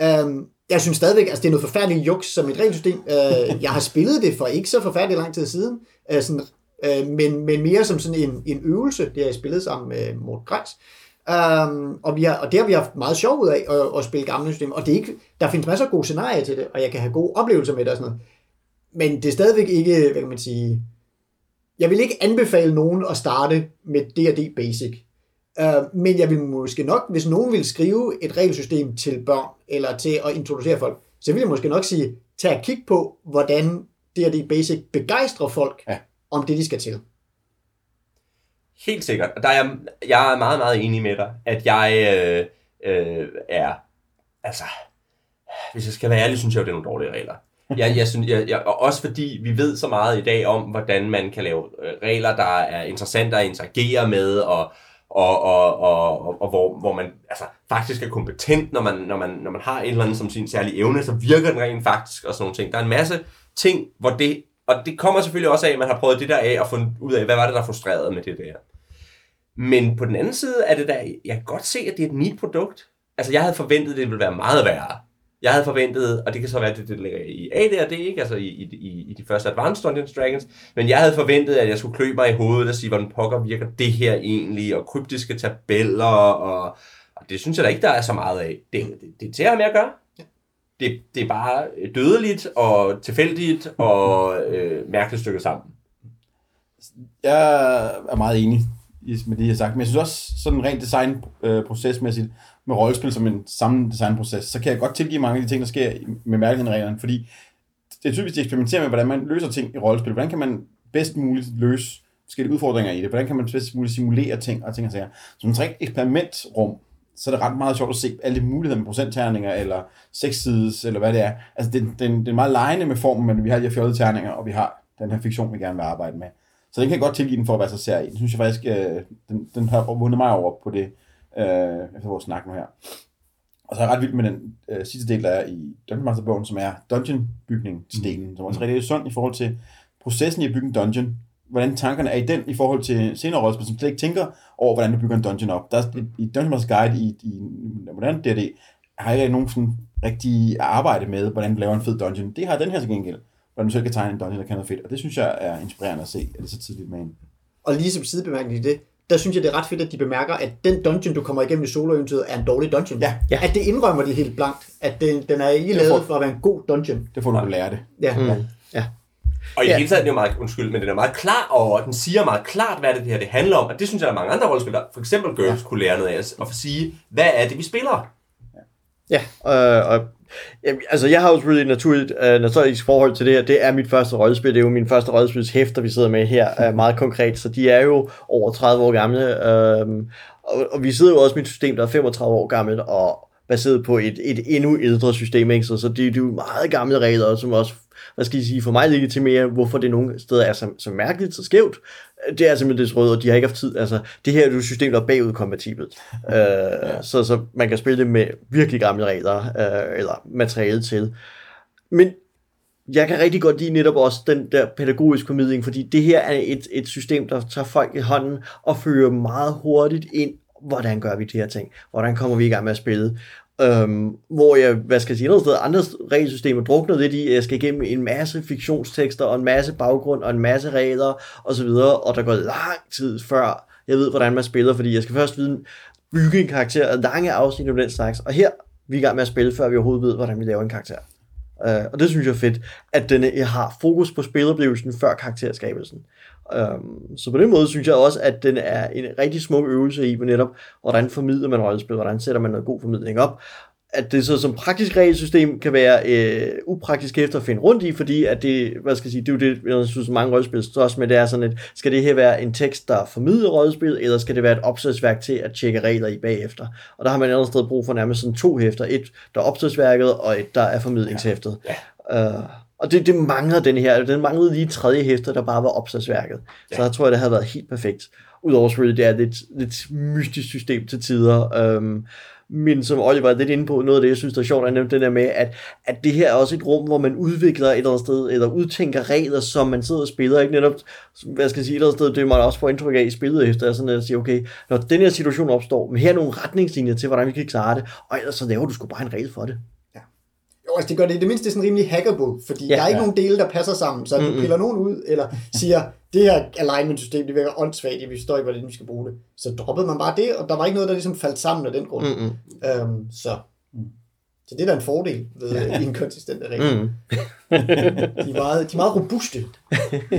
S2: Øhm, jeg synes stadigvæk, altså det er noget forfærdeligt juks som et regelsystem. Øh, jeg har spillet det for ikke så forfærdeligt lang tid siden, øh, sådan, øh, men, men mere som sådan en, en øvelse, det har jeg spillet sammen med Mort Grejs. Um, og, vi har, og det har vi haft meget sjov ud af at, at spille gamle systemer. Og det er ikke, der findes masser af gode scenarier til det, og jeg kan have gode oplevelser med det og sådan noget. Men det er stadigvæk ikke, hvad kan man sige... Jeg vil ikke anbefale nogen at starte med D&D Basic. Uh, men jeg vil måske nok, hvis nogen vil skrive et regelsystem til børn, eller til at introducere folk, så vil jeg måske nok sige, tag og kig på, hvordan D&D Basic begejstrer folk
S4: Ja.
S2: om det, de skal til.
S1: Helt sikkert. Og der er jeg, jeg er meget, meget enig med dig, at jeg øh, øh, er, altså, hvis jeg skal være ærlig, synes jeg jo, det er nogle dårlige regler. Jeg, jeg synes, jeg, jeg, og også fordi vi ved så meget i dag om, hvordan man kan lave øh, regler, der er interessante at interagere med, og, og, og, og, og, og hvor, hvor man altså, faktisk er kompetent, når man, når, man, når man har et eller andet som sin særlige evne, så virker den rent faktisk, og sådan nogle ting. Der er en masse ting, hvor det, og det kommer selvfølgelig også af, at man har prøvet det der af, og fundet ud af, hvad var det, der frustrerede med det der. Men på den anden side er det der, jeg kan godt se, at det er et neat produkt. Altså, jeg havde forventet, at det ville være meget værre. Jeg havde forventet, og det kan så være, at det, det ligger i AD&D, ikke? Altså i, i, i, de første Advanced Dungeons Dragons. Men jeg havde forventet, at jeg skulle klø mig i hovedet og sige, hvordan pokker virker det her egentlig, og kryptiske tabeller, og, og det synes jeg da ikke, der er så meget af. Det, det, det er at have med at gøre. Det, det er bare dødeligt og tilfældigt og øh, mærkeligt stykke sammen.
S4: Jeg er meget enig i- med det, jeg har sagt, men jeg synes også, sådan rent designprocesmæssigt, med rollespil som en samlet designproces, så kan jeg godt tilgive mange af de ting, der sker med mærkeligheden fordi det er typisk, de eksperimenterer med, hvordan man løser ting i rollespil. Hvordan kan man bedst muligt løse forskellige udfordringer i det? Hvordan kan man bedst muligt simulere ting og ting og sager? Som et rigtig eksperimentrum, så er det ret meget sjovt at se alle de muligheder med procentterninger, eller sekssides, eller hvad det er. Altså, det, det, det er meget lejende med formen, men vi har de her fjollede terninger, og vi har den her fiktion, vi gerne vil arbejde med. Så den kan jeg godt tilgive den for at være så særlig. Den synes jeg faktisk, øh, den, den har vundet mig over på det, øh, efter vores snak nu her. Og så er jeg ret vild med den øh, sidste del, der er i Dungeon Master-bogen, som er dungeon-bygning-delen, som også er rigtig sund i forhold til processen i at bygge en dungeon. Hvordan tankerne er i den i forhold til senere rollespil, som slet ikke tænker over, hvordan du bygger en dungeon op. Der er, i, i Dungeon Master Guide i, i moderne D&D, har jeg ikke nogen sådan rigtig arbejde med, hvordan du laver en fed dungeon. Det har den her til gengæld, hvordan du selv kan tegne en dungeon, der kan noget fedt. Og det synes jeg er inspirerende at se, at det er så tidligt med en.
S2: Og lige som sidebemærkning til det, der synes jeg, det er ret fedt, at de bemærker, at den dungeon, du kommer igennem i solo er en dårlig dungeon.
S4: Ja.
S3: Ja.
S2: At det indrømmer de helt blankt. At den, den er ikke lavet for at være en god dungeon.
S4: Det får du at lære det.
S2: Ja.
S3: Mm. Ja.
S1: Og i
S2: Ja.
S1: det hele taget er den jo meget, undskyld, men den er meget klar over, den siger meget klart, hvad det her det handler om. Og det synes jeg, der er mange andre rollespillere, for eksempel Girls, ja. kunne lære noget af os, og sige, hvad er det, vi spiller?
S3: Ja, øh, og jamen, altså jeg har selvfølgelig et naturligt, øh, naturligt forhold til det her. Det er mit første rollespil. Det er jo min første rollespilshæfter, vi sidder med her, øh, meget konkret. Så de er jo over 30 år gamle. Øh, og, og vi sidder jo også med et system, der er 35 år gammelt, og baseret på et, et endnu ældre system. Ikke? Så, så det, det er jo meget gamle regler, som også, hvad skal jeg sige, for mig legitimerer, hvorfor det nogle steder er så, så mærkeligt, så skævt. Det er simpelthen det røde, og de har ikke haft tid. Altså, det her er jo et system, der er bagudkompatibelt. Øh, så, så man kan spille det med virkelig gamle regler, øh, eller materiale til. Men jeg kan rigtig godt lide netop også den der pædagogiske formidling, fordi det her er et, et system, der tager folk i hånden og fører meget hurtigt ind, hvordan gør vi de her ting? Hvordan kommer vi i gang med at spille? Øhm, hvor jeg, hvad skal jeg sige, noget sted, andre regelsystemer drukner lidt i, at jeg skal igennem en masse fiktionstekster, og en masse baggrund, og en masse regler, og så videre, og der går lang tid før jeg ved, hvordan man spiller, fordi jeg skal først vide, bygge en karakter, og lange afsnit om den slags, og her vi er i gang med at spille, før vi overhovedet ved, hvordan vi laver en karakter. Uh, og det synes jeg er fedt, at den øh, har fokus på spiloplevelsen før karakterskabelsen. Um, så på den måde synes jeg også, at den er en rigtig smuk øvelse i, netop, hvordan formidler man rollespil, hvordan sætter man noget god formidling op. At det så som praktisk regelsystem kan være øh, upraktisk efter at finde rundt i, fordi at det, hvad skal jeg sige, det er jo det, jeg synes, mange rollespil står også med, det er sådan, at skal det her være en tekst, der formidler rollespil, eller skal det være et opslagsværk til at tjekke regler i bagefter? Og der har man et andet sted brug for nærmest sådan to hæfter. Et, der er opslagsværket, og et, der er formidlingshæftet. Ja. Uh, og det, det mangler den her. Den manglede lige tredje hæfter, der bare var opslagsværket. Ja. Så jeg tror jeg, det havde været helt perfekt. Udover selvfølgelig, det er lidt, lidt mystisk system til tider. Um, men som Oliver er lidt inde på, noget af det, jeg synes, der er sjovt, er nemlig det der med, at, at det her er også et rum, hvor man udvikler et eller andet sted, eller udtænker regler, som man sidder og spiller, ikke netop, hvad skal jeg sige, et eller andet sted, det man også får indtryk af i spillet efter, sådan at sige, okay, når den her situation opstår, men her er nogle retningslinjer til, hvordan vi kan klare det, og ellers så laver du sgu bare en regel for det.
S2: Jo, altså det gør det i det mindste sådan rimelig hackable, fordi
S3: Ja.
S2: ja, der er ikke
S4: Ja.
S2: nogen dele, der passer sammen, så du piller nogen ud, eller siger, det her alignment-system, det virker åndssvagt, vi står ikke, hvordan vi skal bruge det. Så droppede man bare det, og der var ikke noget, der ligesom faldt sammen af den grund.
S3: Mm-mm.
S2: Øhm, så. så det er da en fordel ved ja. inkonsistente regler.
S3: Mm.
S2: De, er meget, de er meget robuste.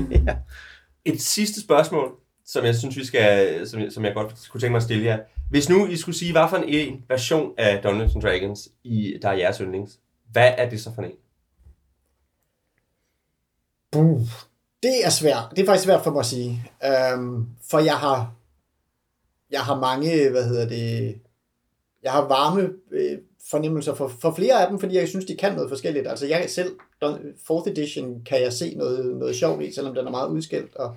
S1: Et sidste spørgsmål, som jeg synes, vi skal, som, jeg- som jeg godt kunne tænke mig at stille jer. Hvis nu I skulle sige, hvad for en, en version af Dungeons and Dragons, I, der er jeres yndlings, hvad er det så for en?
S2: Buh. Det er svært. Det er faktisk svært for mig at sige. Øhm, for jeg har, jeg har mange, hvad hedder det, jeg har varme øh, fornemmelser for, for flere af dem, fordi jeg synes, de kan noget forskelligt. Altså jeg selv, Dun- 4th edition, kan jeg se noget, noget sjovt i, selvom den er meget udskilt. Og,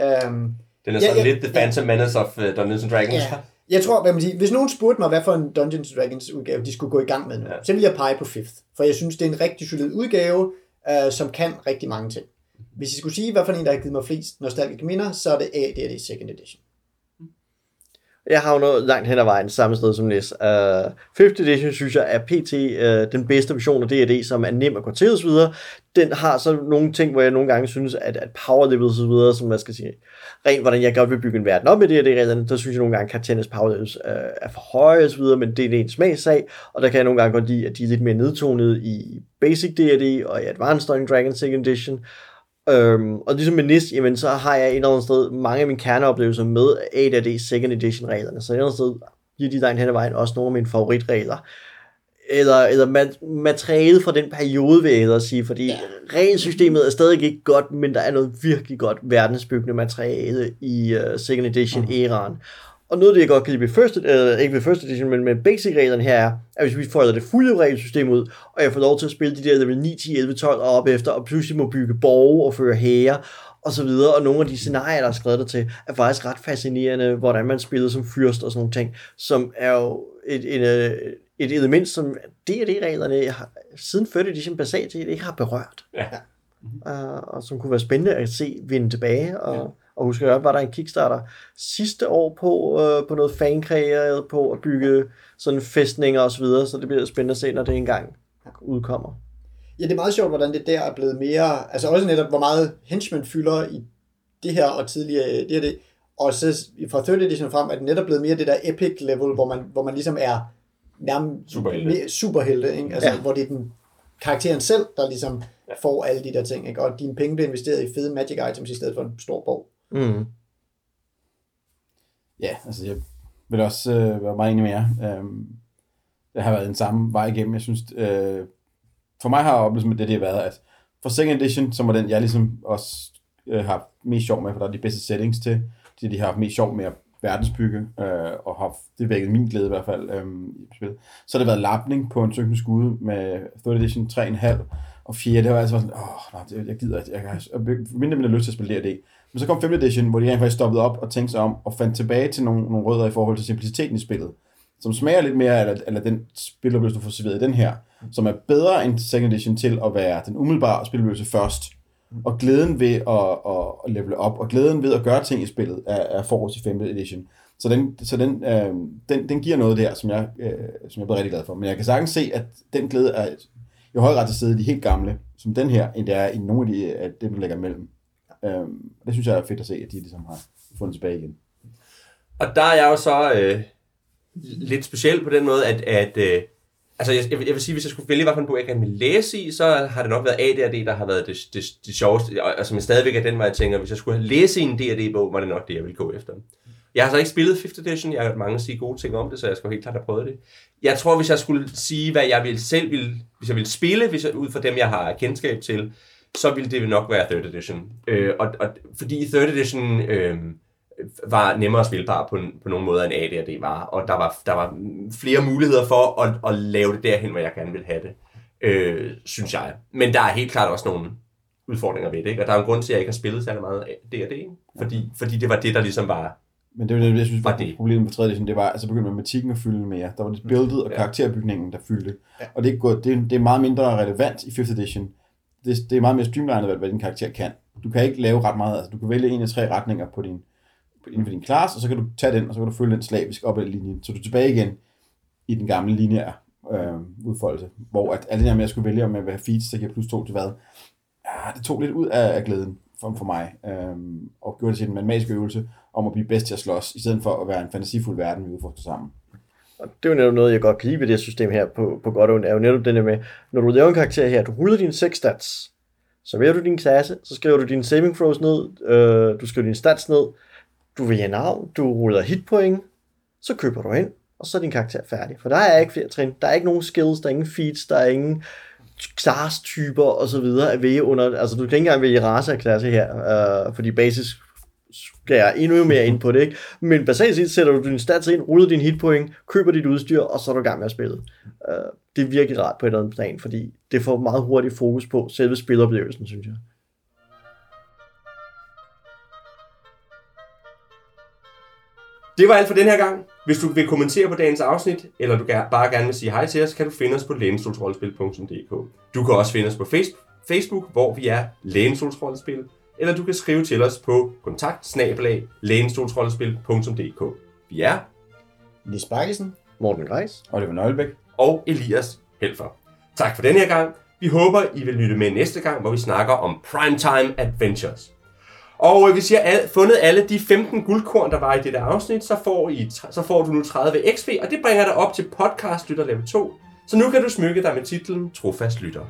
S2: øhm,
S1: Den er
S2: Ja,
S1: sådan
S2: ja,
S1: lidt The
S2: ja.
S1: Phantom Menace of uh, Dungeons and Dragons.
S2: Ja. Jeg tror, hvad man siger, hvis nogen spurgte mig, hvad for en Dungeons Dragons udgave de skulle gå i gang med nu,
S1: Ja.
S2: så vil jeg pege på 5th. For jeg synes, det er en rigtig solid udgave, øh, som kan rigtig mange ting. Hvis jeg skulle sige, hvad for en, der har givet mig flest nostalgiske minder, så er det A, det det second edition.
S3: Jeg har jo noget langt hen ad vejen samme sted som Nis. Uh, 5th edition synes jeg er pt. Uh, den bedste version af D&D, som er nem at gå til osv. Den har så nogle ting, hvor jeg nogle gange synes, at, at power levels og så videre, som man skal sige, rent hvordan jeg godt vil bygge en verden op med det her reglerne, der synes jeg nogle gange, at karakterernes powers øh, er for høje og videre, men det er en smagssag, og der kan jeg nogle gange godt lide, at de er lidt mere nedtonet i Basic D&D og i Advanced Dungeons Dragons Second Edition, Øhm, og ligesom med NIST, jamen, så har jeg et eller andet sted mange af mine kerneoplevelser med AD&D Second Edition reglerne, så et eller andet sted giver de der hen ad vejen også nogle af mine favoritregler. Eller, eller mat- materialet fra den periode, vil jeg hellere sige, fordi ja. regelsystemet er stadig ikke godt, men der er noget virkelig godt verdensbyggende materiale i uh, Second Edition æraen. Og noget af det, jeg godt kan lide ved first, øh, ikke ved first edition, men med basic-reglerne her, er, at hvis vi folder det fulde regelsystem ud, og jeg får lov til at spille de der level 9, 10, 11, 12 og op efter, og pludselig må bygge borge og føre hære, og så videre, og nogle af de scenarier, der er skrevet der til, er faktisk ret fascinerende, hvordan man spiller som fyrst og sådan nogle ting, som er jo et, et, øh, et element, som D&D-reglerne har, siden 3rd edition basalt set ikke har berørt.
S1: Ja.
S3: Uh, og som kunne være spændende at se vinde tilbage, og, ja. og husk at var der en Kickstarter sidste år på, uh, på noget fankræer, på at bygge sådan fæstninger og så videre, så det bliver spændende at se, når det engang udkommer.
S2: Ja, det er meget sjovt, hvordan det der er blevet mere, altså også netop, hvor meget henchmen fylder i det her og tidligere det her det. Og så fra 3rd edition frem er det netop blevet mere det der epic level, hvor man, hvor man ligesom er nærmest
S1: Superhelte.
S2: superhelte, ikke? Altså,
S3: Ja.
S2: ja. hvor det er den karakteren selv, der ligesom får alle de der ting, ikke? Og dine penge bliver investeret i fede magic items i stedet for en stor bog.
S3: Mm.
S4: Ja, altså jeg vil også øh, være meget enig med jer. Øhm, det har været den samme vej igennem. Jeg synes, øh, for mig har oplevelsen med det, det har været, at for second edition, som var den, jeg ligesom også øh, har mest sjov med, for der er de bedste settings til, det de har haft mest sjov med at verdensbygge, øh, og har det vækket min glæde i hvert fald øh, i spillet. Så har det været lapning på en synkende skude med 3rd edition 3,5, og 4, det var altså sådan, åh, nej, det, jeg gider ikke, jeg kan jeg mindre mindre lyst til at spille det. Men så kom 5. edition, hvor de rent faktisk stoppede op og tænkte sig om, og fandt tilbage til nogle, nogle rødder i forhold til simpliciteten i spillet, som smager lidt mere eller, eller den spiloplevelse, du får serveret i den her, som er bedre end second edition til at være den umiddelbare spiloplevelse først, Mm. og glæden ved at, at, at op, og glæden ved at gøre ting i spillet, er, er forårs i 5. edition. Så den, så den, øh, den, den giver noget der, som jeg, øh, som jeg er rigtig glad for. Men jeg kan sagtens se, at den glæde er i høj grad til stede i de helt gamle, som den her, end det er i nogle af de, øh, at dem, der ligger imellem. Øh, det synes jeg er fedt at se, at de ligesom har fundet tilbage igen.
S1: Og der er jeg jo så øh, lidt speciel på den måde, at, at øh, altså jeg, jeg, vil, jeg vil sige, hvis jeg skulle vælge, hvilken bog jeg gerne vil læse i, så har det nok været AD&D, der har været det, det, det sjoveste, og, og som jeg stadigvæk er den vej, jeg tænker, hvis jeg skulle læse i en D&D-bog, var det nok det, jeg ville gå efter. Jeg har så ikke spillet 5th edition, jeg har hørt mange sige gode ting om det, så jeg skal helt klart have prøvet det. Jeg tror, hvis jeg skulle sige, hvad jeg ville selv ville, hvis jeg ville spille, hvis jeg, ud fra dem, jeg har kendskab til, så ville det nok være 3rd edition. Øh, og, og, fordi 3rd edition øh, var nemmere spilbar på, på nogle måder, end AD&D var, og der var, der var flere muligheder for at, at lave det derhen, hvor jeg gerne vil have det, øh, synes jeg. Men der er helt klart også nogle udfordringer ved det, ikke? og der er en grund til, at jeg ikke har spillet særlig meget D&D, fordi, fordi det var det, der ligesom var
S4: Men det var det, jeg synes var
S1: det?
S4: problemet med 3. edition, det var, altså begyndte matematikken at fylde mere. Der var det buildet og
S1: Ja.
S4: karakterbygningen, der fyldte.
S2: Ja.
S4: Og det er, gået, det, det er meget mindre relevant i 5th edition. Det, det er meget mere streamlined, hvad, hvad din karakter kan. Du kan ikke lave ret meget. Altså, du kan vælge en af tre retninger på din, på, inden for din class, og så kan du tage den, og så kan du følge den slavisk op ad linjen. Så du er tilbage igen i den gamle lineære øh, udfoldelse. Hvor at alt det der med, at jeg skulle vælge, om jeg vil have feeds, der giver plus to til hvad, ja, det tog lidt ud af, af glæden for, for mig, øh, og gjorde det til en matematisk øvelse om at blive bedst til at slås, i stedet for at være en fantasifuld verden, vi udforsker sammen.
S3: Og det er jo netop noget, jeg godt kan lide ved det her system her på, på godt og ondt, er jo netop det der med, når du laver en karakter her, du ruller dine 6 stats, så vælger du din klasse, så skriver du dine saving throws ned, øh, du skriver dine stats ned, du vælger navn, du ruller hitpoint, så køber du ind, og så er din karakter færdig. For der er ikke flere trin, der er ikke nogen skills, der er ingen feats, der er ingen class-typer og så videre at vælge under, altså du kan ikke engang vælge race af klasse her, øh, fordi basis skal jeg endnu mere ind på det, ikke? Men basalt set sætter du din stats ind, ruller din hitpoint, køber dit udstyr, og så er du i gang med at spille. Øh, det er virkelig rart på et eller andet plan, fordi det får meget hurtigt fokus på selve spiloplevelsen, synes jeg.
S1: Det var alt for den her gang. Hvis du vil kommentere på dagens afsnit, eller du bare gerne vil sige hej til os, kan du finde os på lænestolsrollespil.dk. Du kan også finde os på face- Facebook, hvor vi er Lænestolsrollespil, eller du kan skrive til os på kontakt Vi er
S2: Nis Bakkesen.
S3: Morten Greis.
S4: Var Nøglebæk.
S1: og Elias Helfer. Tak for den her gang. Vi håber, I vil lytte med næste gang, hvor vi snakker om Primetime Adventures. Og øh, hvis I har fundet alle de 15 guldkorn, der var i dette afsnit, så får, I, så får du nu 30 XP, og det bringer dig op til podcast lytter level 2. Så nu kan du smykke dig med titlen Trofast Lytter.